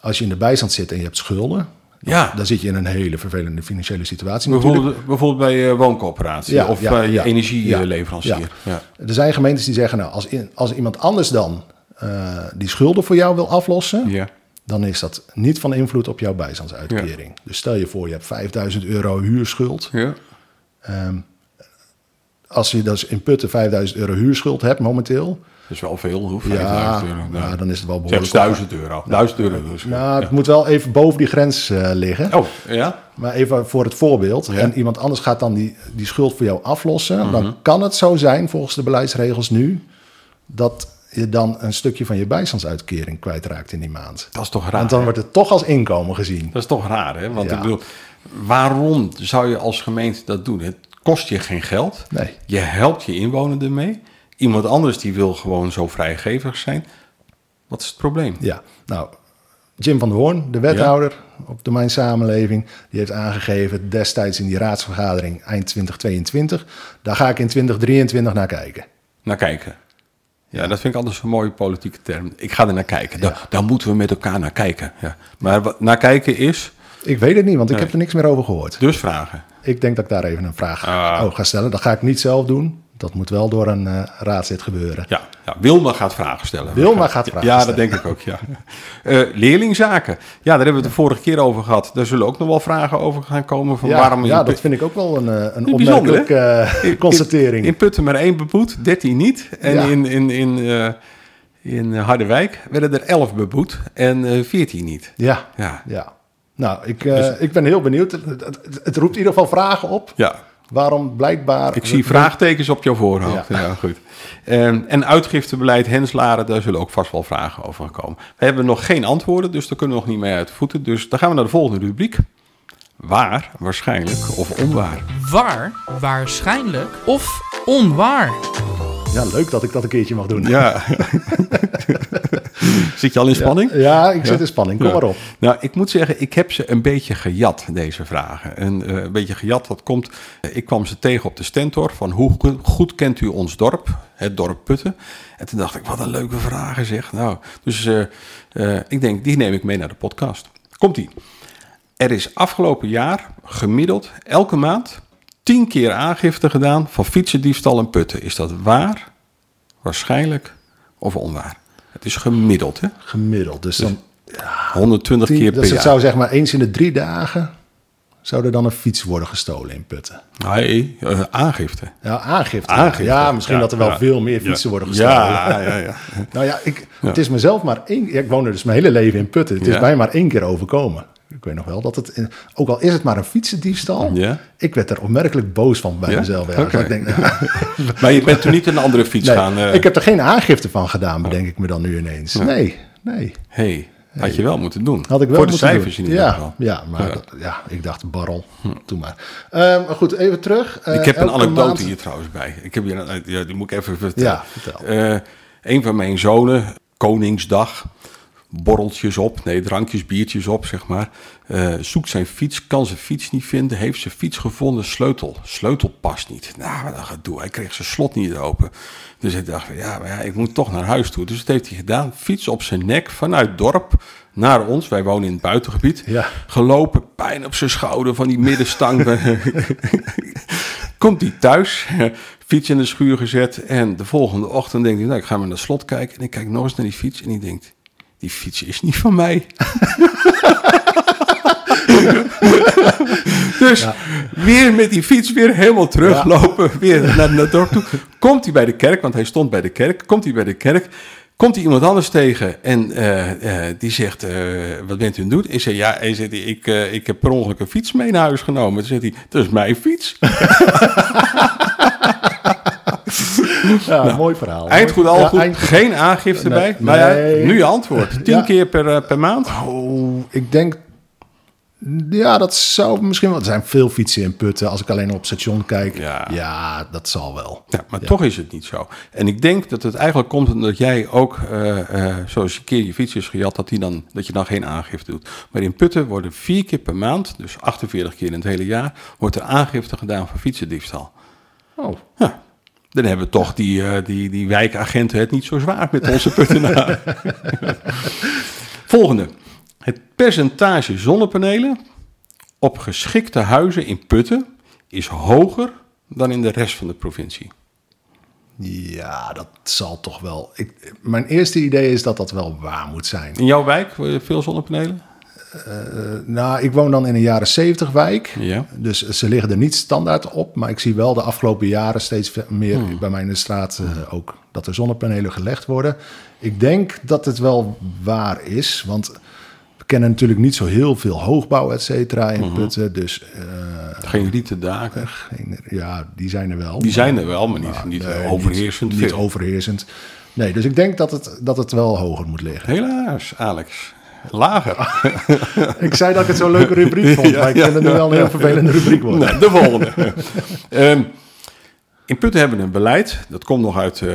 Als je in de bijstand zit en je hebt schulden, Ja. dan zit je in een hele vervelende financiële situatie. natuurlijk. Bijvoorbeeld, bijvoorbeeld bij eh, wooncoöperatie Ja, of ja, bij ja. energieleverancier. Ja. Ja. Er zijn gemeentes die zeggen, nou, als, in- als iemand anders dan eh, die schulden voor jou wil aflossen, dan is dat niet van invloed op jouw bijstandsuitkering. Dus stel je voor, je hebt 5000 euro huurschuld. Ja. Ehm, als je dus in Putten 5000 euro huurschuld hebt momenteel, is wel veel, hoe? ja, 5000 euro. nou, dan is het wel Zelfs behoorlijk. 1000 euro. 1000 euro dus. Nou, het moet wel even boven die grens eh, liggen. Oh, ja? Maar even voor het voorbeeld. Ja. Mhm. En iemand anders gaat dan die, die schuld voor jou aflossen. Dan kan het zo zijn, volgens de beleidsregels nu, dat je dan een stukje van je bijstandsuitkering kwijtraakt in die maand. Dat is toch raar. Want dan hè? wordt het toch als inkomen gezien. Dat is toch raar, hè? Want Ja. ik bedoel, waarom zou je als gemeente dat doen? Het kost je geen geld. Nee. Je helpt je inwoner ermee. Iemand anders die wil gewoon zo vrijgevig zijn. Wat is het probleem? Ja, nou, Jim van der Hoorn, de wethouder op domein samenleving, die heeft aangegeven destijds in die raadsvergadering eind 2022. Daar ga ik in 2023 naar kijken. Naar kijken. Ja, dat vind ik altijd zo'n mooie politieke term. Ik ga er naar kijken. Daar, daar moeten we met elkaar naar kijken. Ja. Maar wat, naar kijken is Ik weet het niet, want ik heb er niks meer over gehoord. dus vragen. Ik denk dat ik daar even een vraag Ah. over ga stellen. Dat ga ik niet zelf doen. Dat moet wel door een raadslid gebeuren. Ja, ja, Wilma gaat vragen stellen. Wilma gaat vragen Ja, stellen. dat denk ik ook, ja. Eh, leerlingzaken. Ja, daar hebben we het de vorige keer over gehad. Daar zullen ook nog wel vragen over gaan komen. Van Ja, waarom ja, dat vind ik ook wel een, eh, een opmerkelijke in- constatering. In, in Putten maar één beboet, 13 niet. En Ja. in, in, in, in Harderwijk werden er 11 beboet en 14 niet. ja, Ja, ja. Nou, ik, Dus- ik ben heel benieuwd. Het, het- het roept in ieder geval vragen op. ja. Waarom blijkbaar... Ik zie vraagtekens op jouw voorhoofd. Ja. Ja. goed. En, en uitgiftebeleid Henslaren, daar zullen ook vast wel vragen over komen. We hebben nog geen antwoorden, dus daar kunnen we nog niet mee uit de voeten. Dus dan gaan we naar de volgende rubriek. Waar, waarschijnlijk of onwaar. Waar, waarschijnlijk of onwaar. Ja, leuk dat ik dat een keertje mag doen. Ja. Zit je al in spanning? Ja, ik zit in spanning. Kom maar op. Nou, ik moet zeggen, ik heb ze een beetje gejat, deze vragen. En eh, een beetje gejat, dat komt... eh, ik kwam ze tegen op de Stentor van hoe go- goed kent u ons dorp? Het dorp Putten. En toen dacht ik, wat een leuke vragen zeg. Nou, dus eh, ik denk, die neem ik mee naar de podcast. Komt-ie. Er is afgelopen jaar gemiddeld elke maand tien keer aangifte gedaan van fietsendiefstal en putten. Is dat waar, waarschijnlijk of onwaar? Het is gemiddeld, hè? Gemiddeld. Dus dan 120 keer per dus het jaar. zou zeg maar eens in de drie dagen zou er dan een fiets worden gestolen in Putten. Nee, eh, aangifte. Ja, aangifte. Aangifte. Ja, misschien Ja, dat er wel ja. veel meer fietsen worden gestolen. Ja, ja, ja. Nou ja, ik, het is mezelf maar één... ik woon er dus mijn hele leven in Putten. Het is mij maar één keer overkomen. Ik weet nog wel dat het... in- ook al is het maar een fietsendiefstal... Ja. Ik werd er opmerkelijk boos van bij mezelf. Ja. Ik, denk, nou, Maar je bent toen niet een andere fiets nee, gaan... eh, ik heb er geen aangifte van gedaan, bedenk ik me dan nu ineens. Nee, nee. hey, had je wel moeten doen. Had ik wel Voor de moeten cijfers doen. in ieder geval. Ja, maar Ja. dat- ja, ik dacht barrel. Doe maar. Ehm, maar goed, even terug. Eh, Ik heb een anekdote maand- hier trouwens bij. Ik heb hier, die moet ik even vertellen. Ja, vertel. Eh, een van mijn zonen, Koningsdag, borreltjes op, nee, drankjes, biertjes op, zeg maar. eh, zoekt zijn fiets, kan zijn fiets niet vinden, heeft zijn fiets gevonden, sleutel. Sleutel past niet. Nou, wat een gedoe. Hij kreeg zijn slot niet open. Dus ik dacht, ja, maar ja, ik moet toch naar huis toe. Dus dat heeft hij gedaan. Fiets op zijn nek vanuit dorp naar ons. Wij wonen in het buitengebied. Ja. Gelopen, pijn op zijn schouder van die middenstang. Komt hij thuis, fiets in de schuur gezet. En de volgende ochtend denkt hij, nou, ik ga maar naar het slot kijken. En ik kijk nog eens naar die fiets en ik denk, die fiets is niet van mij. dus weer met die fiets weer helemaal teruglopen. Weer naar, naar het dorp toe. Komt hij bij de kerk, want hij stond bij de kerk. Komt hij bij de kerk. Komt hij iemand anders tegen en eh, eh, die zegt, eh, wat bent u aan het doen? Ik zeg, ja, hij zegt, ik, ik heb per ongeluk een fiets mee naar huis genomen. Toen zegt hij, dat is mijn fiets. Ja, mooi verhaal. Nou, Eind goed, al Ja, goed. eind. Geen aangifte Nee, bij. Maar nee. nu je antwoord. Tien Ja. keer per, eh, per maand. Oh, ik denk... Ja, dat zou misschien wel... Er zijn veel fietsen in Putten. Als ik alleen op station kijk. Ja. Ja, dat zal wel. Ja, maar toch is het niet zo. En ik denk dat het eigenlijk komt omdat jij ook, eh, eh, zoals je een keer je fiets is gejat, dat, die dan, dat je dan geen aangifte doet. Maar in Putten worden vier keer per maand, dus 48 keer in het hele jaar, wordt er aangifte gedaan voor fietsendiefstal. Oh, Ja. Dan hebben toch die, eh, die, die wijkagenten het niet zo zwaar met onze Puttenaren. Volgende. Het percentage zonnepanelen op geschikte huizen in Putten is hoger dan in de rest van de provincie. ja, dat zal toch wel... Ik, mijn eerste idee is dat dat wel waar moet zijn. In jouw wijk eh, veel zonnepanelen? Nou, ik woon dan in een jaren 70 wijk. Ja. Dus ze liggen er niet standaard op. Maar ik zie wel de afgelopen jaren steeds meer Hmm. bij mij in de straat eh, ook dat er zonnepanelen gelegd worden. Ik denk dat het wel waar is. Want we kennen natuurlijk niet zo heel veel hoogbouw, et cetera, Mhm. in Putten. Dus eh, Geen rieten daken. geen, ja, die zijn er wel. Die zijn er wel, maar niet, niet Nee, overheersend. Niet, overheersend. Nee, dus ik denk dat het, dat het wel hoger moet liggen. Helaas, Alex. Lager. Ik zei dat ik het zo'n leuke rubriek vond, maar ik vind het nu wel een heel vervelende rubriek worden. Nou, de volgende. Ehm, in Putten hebben we een beleid, dat komt nog uit eh,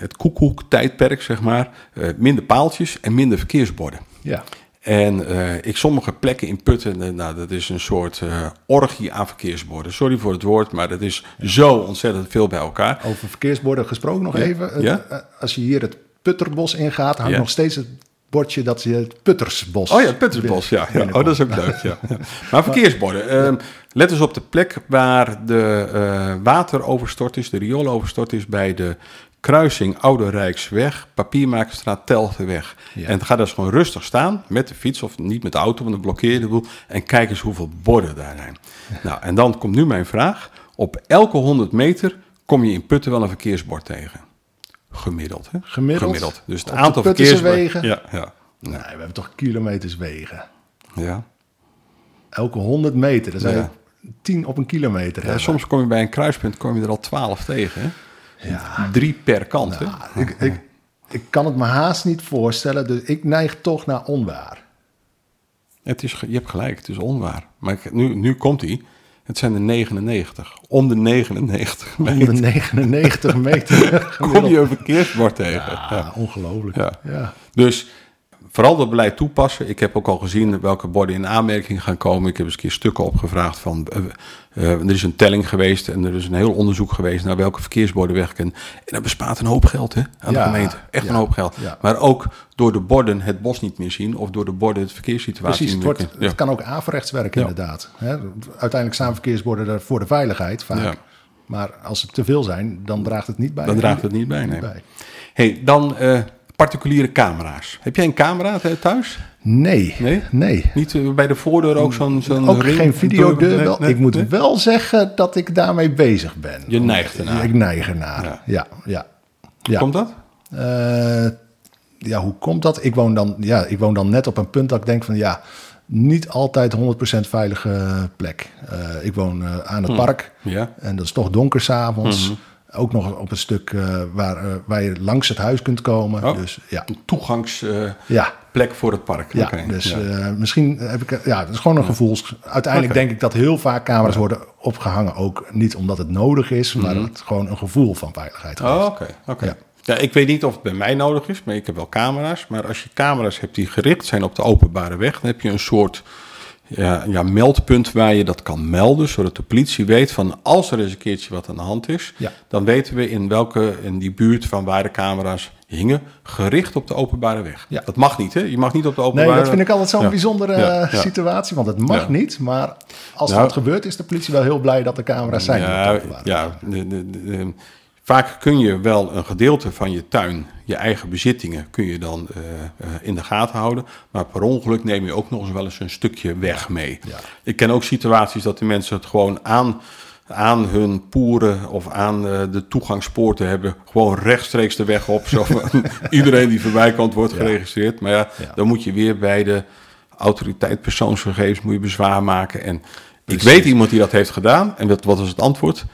het koekoek-tijdperk, zeg maar. Eh, minder paaltjes en minder verkeersborden. Ja. En eh, ik sommige plekken in Putten, eh, nou, dat is een soort eh, orgie aan verkeersborden. Sorry voor het woord, maar dat is zo ontzettend veel bij elkaar. Over verkeersborden gesproken nog even. Ja? eh, Als je hier het Putterbos ingaat, hangt nog steeds het bordje dat je het Puttersbos... Oh ja, het Puttersbos, ja. ja. Oh, dat is ook leuk, ja. Maar verkeersborden. ehm, let eens op de plek waar de eh, water overstort is, de riool overstort is bij de kruising Oude Rijksweg, Papiermakerstraat, Telgeweg. Ja. En ga dus gewoon rustig staan met de fiets of niet met de auto, want dan blokkeer je de boel. En kijk eens hoeveel borden daar zijn. Nou, en dan komt nu mijn vraag. Op elke 100 meter kom je in Putten wel een verkeersbord tegen. Gemiddeld, hè? Gemiddeld? Dus het aantal Puttense verkeersborden... wegen? Ja, ja. Nee, we hebben toch kilometers wegen. ja. Elke 100 meter, dat zijn Ja. 10 op een kilometer. Ja, soms kom je bij een kruispunt kom je er al twaalf tegen. Hè? Ja. Drie per kant. hè? Ik, ik, ik kan het me haast niet voorstellen, dus ik neig toch naar onwaar. Het is, je hebt gelijk, het is onwaar. Maar ik- nu, nu komt hij. Het zijn er 99. Om de 99 Om de meter 99 meter. kom je een verkeersbord tegen. Ja, Ja. ongelooflijk. Ja. Ja. Dus vooral dat beleid toepassen. Ik heb ook al gezien welke borden in aanmerking gaan komen. Ik heb eens een keer stukken opgevraagd van... eh, eh, er is een telling geweest en er is een heel onderzoek geweest... naar welke verkeersborden werken. En dat bespaart een hoop geld hè, aan de Ja, gemeente. Echt ja, een hoop geld. ja. Maar ook door de borden het bos niet meer zien... of door de borden het verkeerssituatie Precies, het, wordt, het kan ook averechts werken inderdaad. Hè, uiteindelijk staan verkeersborden er voor de veiligheid vaak. Ja. Maar als het te veel zijn, dan draagt het niet bij. Dan draagt het niet bij, nee. Hey, dan eh, particuliere camera's. Heb jij een camera eh, thuis? Nee, Nee? nee. Niet eh, bij de voordeur ook zo'n zo'n Ook ring? geen videodeur. Nee, wel. nee, ik moet nee? wel zeggen dat ik daarmee bezig ben. Je neigt ernaar. Ik neig ernaar. Ja. Ja, ja. ja. Komt dat? Eh, ja, hoe komt dat? Ik woon, dan, ja, ik woon dan net op een punt dat ik denk van ja, niet altijd 100% veilige plek. Ik woon aan het park Ja. en dat is toch donker s'avonds. Ook nog op een stuk eh, waar, eh, waar je langs het huis kunt komen. Oh. Dus ja, Een toegangsplek ja. voor het park. Ja, dus ja. eh, misschien heb ik... Ja, het is gewoon een gevoels... Uiteindelijk denk ik dat heel vaak camera's worden opgehangen. Ook niet omdat het nodig is, maar dat het gewoon een gevoel van veiligheid geeft. Mhm. Oh, oké. oké. Ja. ik weet niet of het bij mij nodig is, maar ik heb wel camera's. Maar als je camera's hebt die gericht zijn op de openbare weg, dan heb je een soort ja, ja, meldpunt waar je dat kan melden, zodat de politie weet van als er eens een keertje wat aan de hand is, Ja. dan weten we in welke in die buurt van waar de camera's hingen, gericht op de openbare weg. Ja. Dat mag niet, hè? Je mag niet op de openbare Nee, dat vind ik altijd zo'n Ja. bijzondere Ja, eh, situatie. Want het mag niet, maar als Nou. dat gebeurt... is de politie wel heel blij dat er camera's zijn. de Ja, weg. ja de, de, de- de- vaak kun je wel een gedeelte van je tuin, je eigen bezittingen, kun je dan eh, eh, in de gaten houden. Maar per ongeluk neem je ook nog eens wel eens een stukje weg mee. Ja. Ik ken ook situaties dat de mensen het gewoon aan, aan hun poeren of aan eh, de toegangspoorten hebben. Gewoon rechtstreeks de weg op. Zo van, iedereen die voorbij komt wordt Ja. geregistreerd. Maar ja, Ja. dan moet je weer bij de autoriteit persoonsgegevens moet je bezwaar maken. En ik weet iemand die dat heeft gedaan. En wat was het antwoord?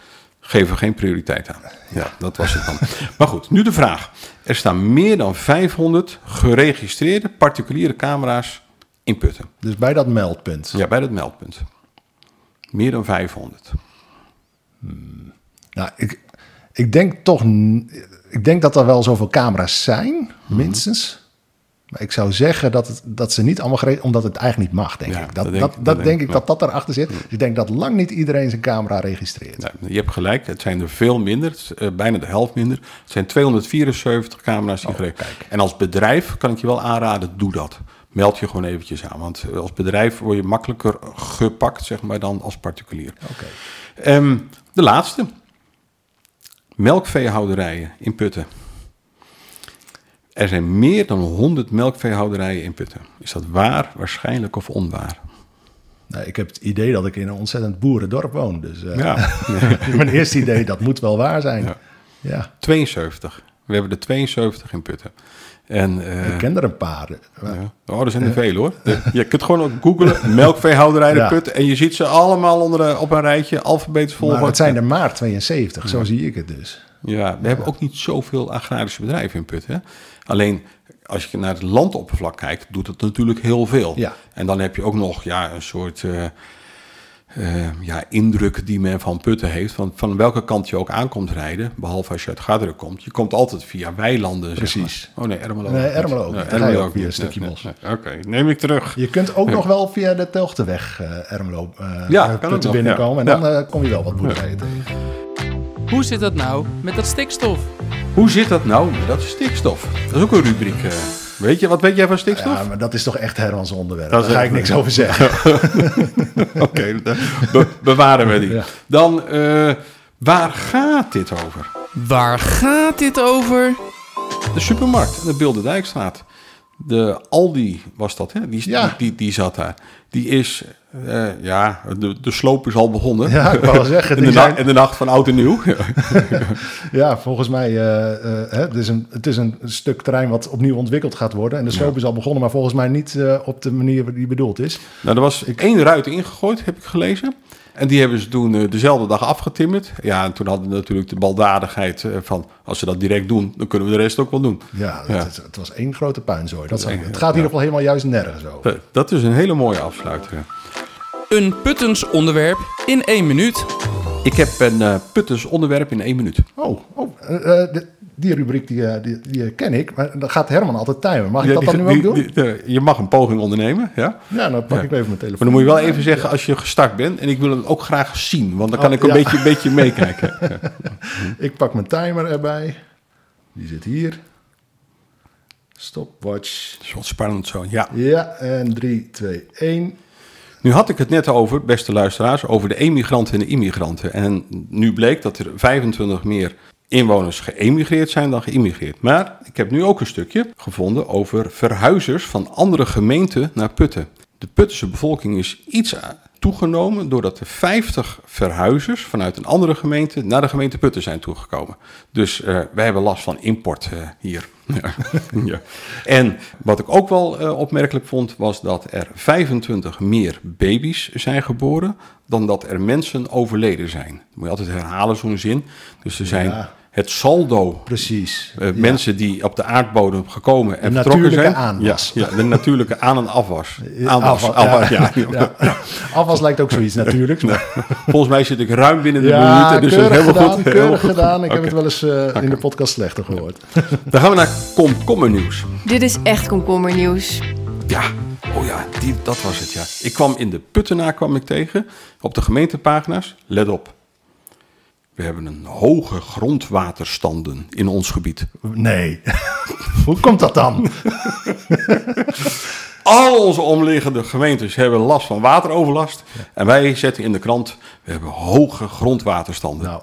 Geef er geen prioriteit aan. Ja, dat was het dan. maar goed, nu de vraag. Er staan meer dan 500 geregistreerde particuliere camera's in Putten. Dus bij dat meldpunt. Ja, bij dat meldpunt. Meer dan 500. Nou, ik, ik denk toch... Ik denk dat er wel zoveel camera's zijn, Mhm. minstens. Maar ik zou zeggen dat, het, dat ze niet allemaal geregeld... Omdat het eigenlijk niet mag, denk Ja, ik. Dat, dat denk- dat, dat denk, denk ik dat dat erachter zit. Dus ik denk dat lang niet iedereen zijn camera registreert. Nou, je hebt gelijk, het zijn er veel minder. Het is, eh, bijna de helft minder. Het zijn 274 camera's die Oh, kijk. En als bedrijf kan ik je wel aanraden, doe dat. Meld je gewoon eventjes aan. Want eh, als bedrijf word je makkelijker gepakt, zeg maar, dan als particulier. Ehm, de laatste. Melkveehouderijen in Putten. Er zijn meer dan 100 melkveehouderijen in Putten. Is dat waar, waarschijnlijk of onwaar? Nou, ik heb het idee dat ik in een ontzettend boerendorp woon. Dus eh, Ja, mijn eerste idee, dat moet wel waar zijn. Ja. Ja, 72. We hebben er 72 in Putten. En, eh, ik ken er een paar. ja. Oh, er zijn er veel hoor. Je kunt gewoon ook googlen, melkveehouderij de Ja. Putten. En je ziet ze allemaal onder, de- op een rijtje, alfabetisch volgen. Maar het zijn er maar 72, zo zie ik het dus. Ja, we hebben ook niet zoveel agrarische bedrijven in Putten. hè. Alleen als je naar het landoppervlak kijkt, doet het natuurlijk heel veel. Ja. En dan heb je ook nog ja, een soort eh, eh, ja, indruk die men van Putten heeft. Van, van welke kant je ook aankomt rijden, behalve als je uit Garderen komt. Je komt altijd via weilanden. zeg Precies. maar. Oh nee, Ermelo. Nee, niet. Ermelo ook Ja, niet. Dan ga je ook via niet. een stukje nee, nee. Oké, neem ik terug. Je kunt ook nog wel via de Telgteweg eh Ermelo eh Ja, Putten binnenkomen. ja. En dan eh, kom je wel wat boerderijen tegen. Hoe zit dat nou met dat stikstof? Hoe zit dat nou met dat stikstof? Dat is ook een rubriek. eh. weet je, wat weet jij van stikstof? Ja, maar dat is toch echt Hermans onderwerp. Dat Daar is ga ik niks over zeggen. Oké, be- bewaren we die. Dan, eh, waar gaat dit over? Waar gaat dit over? De supermarkt aan de Bilderdijkstraat. De Aldi was dat, hè? Die, Ja. die, die, die zat daar. Die is, eh, ja, de, de sloop is al begonnen. Ja, ik wou wel zeggen, in, de zijn- in de nacht van oud en nieuw. Ja, volgens mij uh, uh, hè, het, is een, het is een stuk terrein wat opnieuw ontwikkeld gaat worden. En de sloop is al begonnen, maar volgens mij niet op de manier die bedoeld is. nou, er was één ruit ingegooid, heb ik gelezen. En die hebben ze toen dezelfde dag afgetimmerd. Ja, en toen hadden we natuurlijk de baldadigheid van... als ze dat direct doen, dan kunnen we de rest ook wel doen. Ja, Ja. Het, het was één grote puinzooi. Dat is het gaat in ieder geval helemaal juist nergens over. Eh, Dat is een hele mooie afsluiter. Een Puttens onderwerp in één minuut. Ik heb een eh Puttens onderwerp in één minuut. Oh, oh eh, eh, die, rubriek die, die, die ken ik, maar dan gaat Herman altijd timen. Mag ik Ja, dat dan die- nu ook doen? die- je mag een poging ondernemen, ja. ja, dan pak Ja. ik even mijn telefoon. Maar dan moet je wel even zeggen als je gestart bent. En ik wil hem ook graag zien, want dan kan Oh, ik een ja. beetje, een beetje meekijken. Ik pak mijn timer erbij. Die zit hier. Stopwatch. Dat is wel spannend zo, ja. Ja, en 3, 2, 1. Nu had ik het net over, beste luisteraars, over de emigranten en de immigranten. En nu bleek dat er 25 meer inwoners geëmigreerd zijn dan geïmmigreerd. Maar ik heb nu ook een stukje gevonden over verhuizers van andere gemeenten naar Putten. De Puttense bevolking is iets toegenomen doordat er 50 verhuizers vanuit een andere gemeente naar de gemeente Putten zijn toegekomen. Dus eh, wij hebben last van import eh, hier. Ja. ja. En wat ik ook wel eh, opmerkelijk vond, was dat er 25 meer baby's zijn geboren dan dat er mensen overleden zijn. Dat moet je altijd herhalen, zo'n zin. Dus er zijn. Het saldo Precies. eh, Ja. mensen die op de aardbodem gekomen en De vertrokken natuurlijke zijn. aanwas. Ja, ja, de natuurlijke aan- en afwas. Ja, Aanwas, afwas, afwas, ja. ja. Ja. Afwas lijkt ook zoiets natuurlijk. Maar Volgens mij zit ik ruim binnen de ja, minuten, dus dat is keurig helemaal gedaan. goed. Keurig Helemaal goed. gedaan. Ik heb het wel eens eh, in de podcast slechter gehoord. Dan gaan we naar komkommernieuws. Dit is echt komkommernieuws. Ja, oh ja, die, dat was het, ja. Ik kwam in de Puttenaar kwam ik tegen, op de gemeentepagina's. Let op. We hebben een hoge grondwaterstanden in ons gebied. Nee. Hoe komt dat dan? Al onze omliggende gemeentes hebben last van wateroverlast. En wij zetten in de krant, we hebben hoge grondwaterstanden. Nou,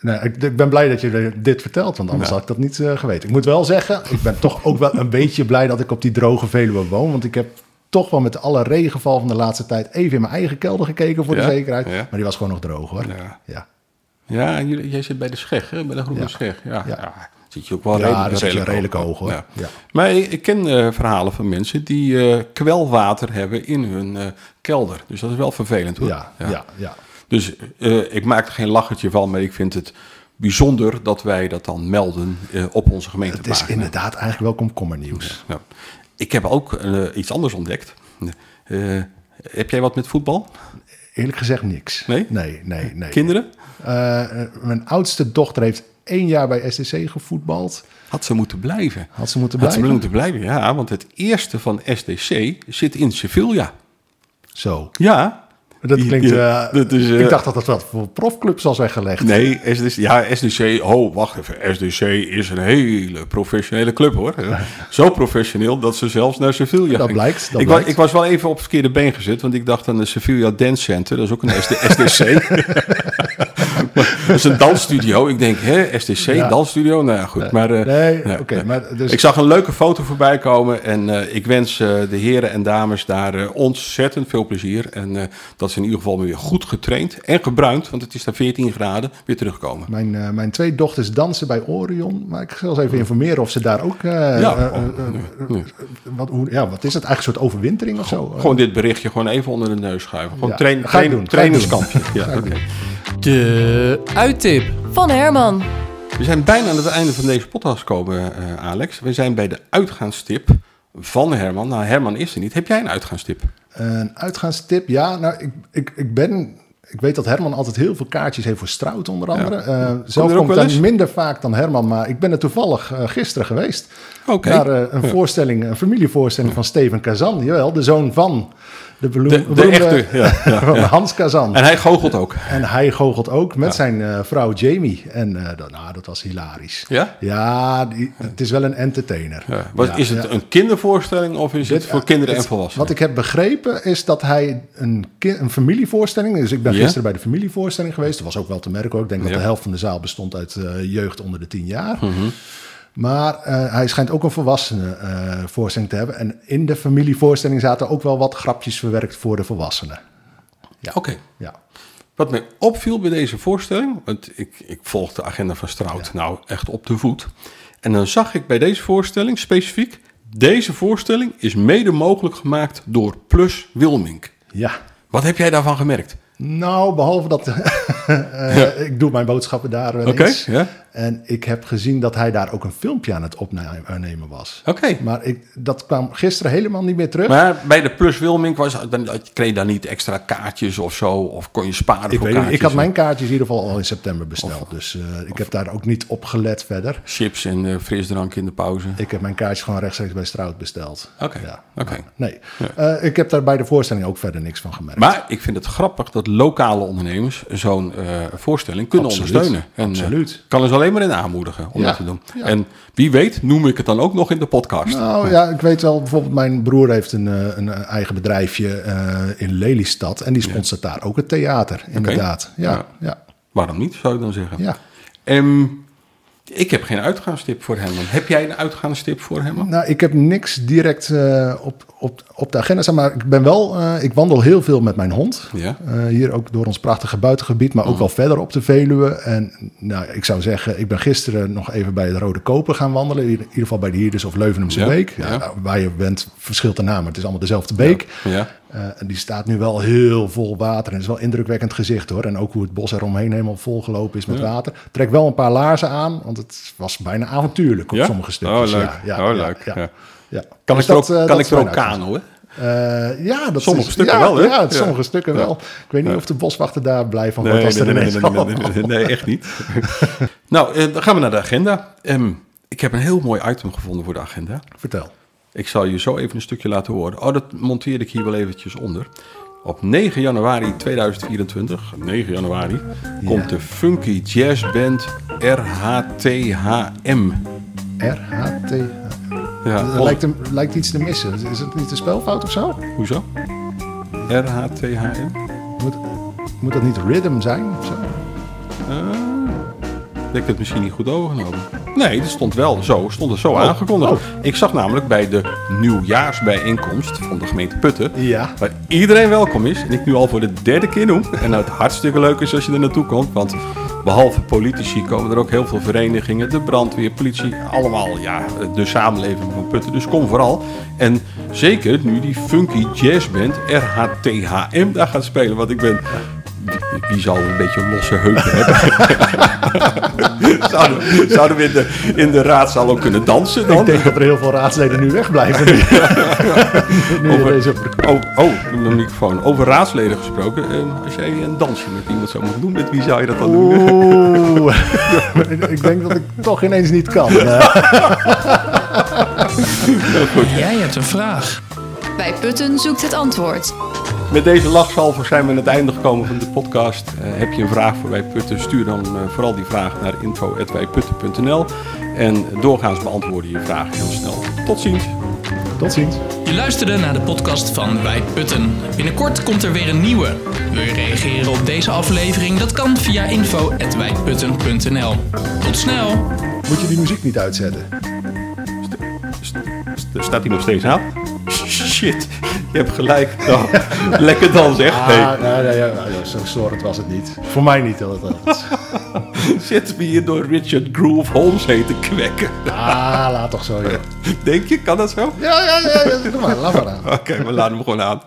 nee, ik, ik ben blij dat je dit vertelt, want anders Ja. had ik dat niet eh, geweten. Ik moet wel zeggen, ik ben toch ook wel een beetje blij dat ik op die droge Veluwe woon. Want ik heb toch wel met alle regenval van de laatste tijd even in mijn eigen kelder gekeken voor Ja, de zekerheid. Maar die was gewoon nog droog hoor. Ja. Ja, jij zit bij de Scheg, hè? bij de Groene Ja. Scheg. Ja, ja. Ja. Zit je ook wel redelijk, dat redelijk hoog. hoor. Maar ik, ken eh, verhalen van mensen die eh, kwelwater hebben in hun eh, kelder. Dus dat is wel vervelend hoor. ja, ja. ja, Dus ik maak er geen lachertje van, maar ik vind het bijzonder dat wij dat dan melden op onze Het gemeentepagina. is inderdaad eigenlijk wel komkommernieuws. Ja. Ik heb ook iets anders ontdekt. Heb jij wat met voetbal? Eerlijk gezegd niks. Nee? Nee, nee, nee. Kinderen? Eh, eh, mijn oudste dochter heeft één jaar bij SDC gevoetbald. Had ze moeten blijven. Had ze moeten Had ze blijven? moeten blijven, ja. Want het eerste van SDC zit in Sevilla. Zo. Ja. Dat klinkt... die- eh, dat is, eh, ik dacht dat dat wat voor profclubs was weggelegd. Nee, SDC, ja, SDC, oh, wacht even. SDC is een hele professionele club, hoor. Zo professioneel dat ze zelfs naar Sevilla Dat ging. blijkt, dat ik, blijkt. ik was wel even op het verkeerde been gezet, want ik dacht aan de Sevilla Dance Center. Dat is ook een SD, SDC. dat is een dansstudio. Ik denk, hè, Ja. dansstudio? Nou ja, goed. Maar, eh, Nee, maar dus, Ik zag een leuke foto voorbij komen en eh, ik wens eh, de heren en dames daar ontzettend veel plezier. En dat ze in ieder geval weer goed getraind en gebruind, want het is daar 14 graden, weer terugkomen. mijn, mijn twee dochters dansen bij Orion. Maar ik zal eens even informeren of ze daar ook... Ja, wat, hoe, ja, wat is het? Eigenlijk een soort overwintering of zo? Gewoon dit berichtje gewoon even onder de neus schuiven. Gewoon Ja, train, train- doen, trainingskampje. Ja, oké. De uittip. Van Herman. We zijn bijna aan het einde van deze podcast gekomen, eh, Alex. We zijn bij de uitgaanstip van Herman. Nou, Herman is er niet. Heb jij een uitgaanstip? Een uitgaanstip, ja. Nou, ik, ik, ik ben... Ik weet dat Herman altijd heel veel kaartjes heeft voor Strout, onder andere. Eh, zelf er ook kom ik daar minder vaak dan Herman, maar ik ben er toevallig eh, gisteren geweest. Oké. Naar eh, een voorstelling, een familievoorstelling van Steven Kazan. Jawel, de zoon van de, beroem, De- de beroemde- echte, ja, ja. Hans Kazan. En hij goochelt ook. En hij goochelt ook met zijn eh, vrouw Jamie. En eh, dat, nou, dat was hilarisch. Ja? Ja, die, het is wel een entertainer. Ja. Wat, is het een kindervoorstelling of is het voor kinderen het- en volwassenen? Wat ik heb begrepen is dat hij een, een familievoorstelling... Dus ik ben gisteren bij de familievoorstelling geweest. Dat was ook wel te merken hoor. Ik denk dat de helft van de zaal bestond uit eh, jeugd onder de tien jaar. Mhm. Maar eh, hij schijnt ook een volwassenen eh, voorstelling te hebben. En in de familievoorstelling zaten ook wel wat grapjes verwerkt voor de volwassenen. Oké. Ja. Wat mij opviel bij deze voorstelling, want ik, ik volg de agenda van Strout nou echt op de voet. En dan zag ik bij deze voorstelling specifiek, deze voorstelling is mede mogelijk gemaakt door Plus Wilmink. Ja. Wat heb jij daarvan gemerkt? Nou, behalve dat eh, ik doe mijn boodschappen daar wel Oké, eens. ja. En ik heb gezien dat hij daar ook een filmpje aan het opnemen was. Oké. Maar ik, dat kwam gisteren helemaal niet meer terug. Maar bij de Plus Wilming was, dan, kreeg je daar niet extra kaartjes of zo? Of kon je sparen ik, voor kaartjes? ik had mijn kaartjes in ieder geval al in september besteld. dus eh, ik heb daar ook niet op gelet verder. Chips en eh, frisdrank in de pauze. Ik heb mijn kaartjes gewoon rechtstreeks bij Strout besteld. Oké, Ja. oké. Maar Nee, Eh, ik heb daar bij de voorstelling ook verder niks van gemerkt. Maar ik vind het grappig dat lokale ondernemers zo'n voorstelling kunnen Absoluut, ondersteunen. En, absoluut. eh, kan er alleen maar in aanmoedigen om Ja, dat te doen. ja. En wie weet noem ik het dan ook nog in de podcast. Nou ja, ik weet wel, bijvoorbeeld mijn broer heeft een, eh, een eigen bedrijfje eh, in Lelystad. En die sponsort daar ook het theater, inderdaad. Ja, Ja. ja, ja. Waarom niet, zou ik dan zeggen. Ehm, ik heb geen uitgaanstip voor hem. Heb jij een uitgaanstip voor hem? Nou, ik heb niks direct eh, op, op, op de agenda staan. Maar ik ben wel, eh, ik wandel heel veel met mijn hond. Ja. Eh, hier ook door ons prachtige buitengebied, maar ook wel verder op de Veluwe. En nou, ik zou zeggen, ik ben gisteren nog even bij het Rode Koper gaan wandelen. In ieder geval bij de Hierders of Leuvenumse Ja, Beek. ja. Waar je bent, verschilt de naam, maar het is allemaal dezelfde beek. Ja. Eh, en die staat nu wel heel vol water. En het is wel een indrukwekkend gezicht hoor. En ook hoe het bos eromheen helemaal volgelopen is met water. Trek wel een paar laarzen aan, want het was bijna avontuurlijk op Ja? sommige stukjes. Oh, leuk. Ja, Oh, leuk. ja. Kan Dus ik er ook, eh, kan ik er ook? Eh, ja, dat Sommige is, stukken ja, wel, hè? Ja, Ja. sommige stukken wel. Ik weet niet of de boswachter daar blij van Nee, wordt nee, als nee, ineens nee, nee, al- nee, nee, nee, nee, echt niet. nou, eh, dan gaan we naar de agenda. Ehm, ik heb een heel mooi item gevonden voor de agenda. Vertel. Ik zal je zo even een stukje laten horen. Oh, dat monteer ik hier wel eventjes onder. Op 9 januari 2024, 9 januari, komt de funky jazzband RHTHM. RHT. Ja, Er lijkt, hem- lijkt iets te missen. Is het niet een spelfout of zo? Hoezo? RHTHM? Moet, moet dat niet rhythm zijn of zo? Heb ik het misschien niet goed overgenomen? Nee, dat stond wel zo, stond er zo Oh. aangekondigd. Oh. Ik zag namelijk bij de nieuwjaarsbijeenkomst van de gemeente Putten... Ja. waar iedereen welkom is en ik nu al voor de derde keer noem. En nou het hartstikke leuk is als je er naartoe komt, want behalve politici komen er ook heel veel verenigingen, de brandweer, politie, allemaal ja, de samenleving van Putten. Dus kom vooral. En zeker nu die funky jazzband RHTHM daar gaat spelen, want ik ben... wie- zal een beetje losse heupen hebben? zouden, zouden we in de, in de raadzaal ook kunnen dansen dan? Ik denk dat er heel veel raadsleden nu wegblijven. nu Over- deze... Oh, oh, de microfoon. Over raadsleden gesproken. eh, als jij een dansje met iemand zou moeten doen, met wie zou je dat dan doen? Oeh. ik denk dat ik toch ineens niet kan. Eh, Jij hebt een vraag. Bij Putten zoekt het antwoord. Met deze lachsalver zijn we aan het einde gekomen van de podcast. Eh, heb je een vraag voor Wij Putten? Stuur dan eh, vooral die vraag naar info.wijputten.nl. En doorgaans beantwoorden je vragen heel snel. Tot ziens. Tot ziens. Je luisterde naar de podcast van Wij Putten. Binnenkort komt er weer een nieuwe. Wil je reageren op deze aflevering? Dat kan via info.wijputten.nl. Tot snel! Moet je die muziek niet uitzetten? St- Staat hij nog steeds aan? Shit, je hebt gelijk. Oh, lekker dan zeg. Hey, Ah, ja, ja, zo storend was het niet. Voor mij niet. Dat, dat. zitten we hier door Richard Groove Holmes heen te kwekken? Ah, laat toch zo, joh. Denk je, kan dat zo? Ja, ja, ja, ja, doe maar, laat maar aan. Oké, we laten hem gewoon aan.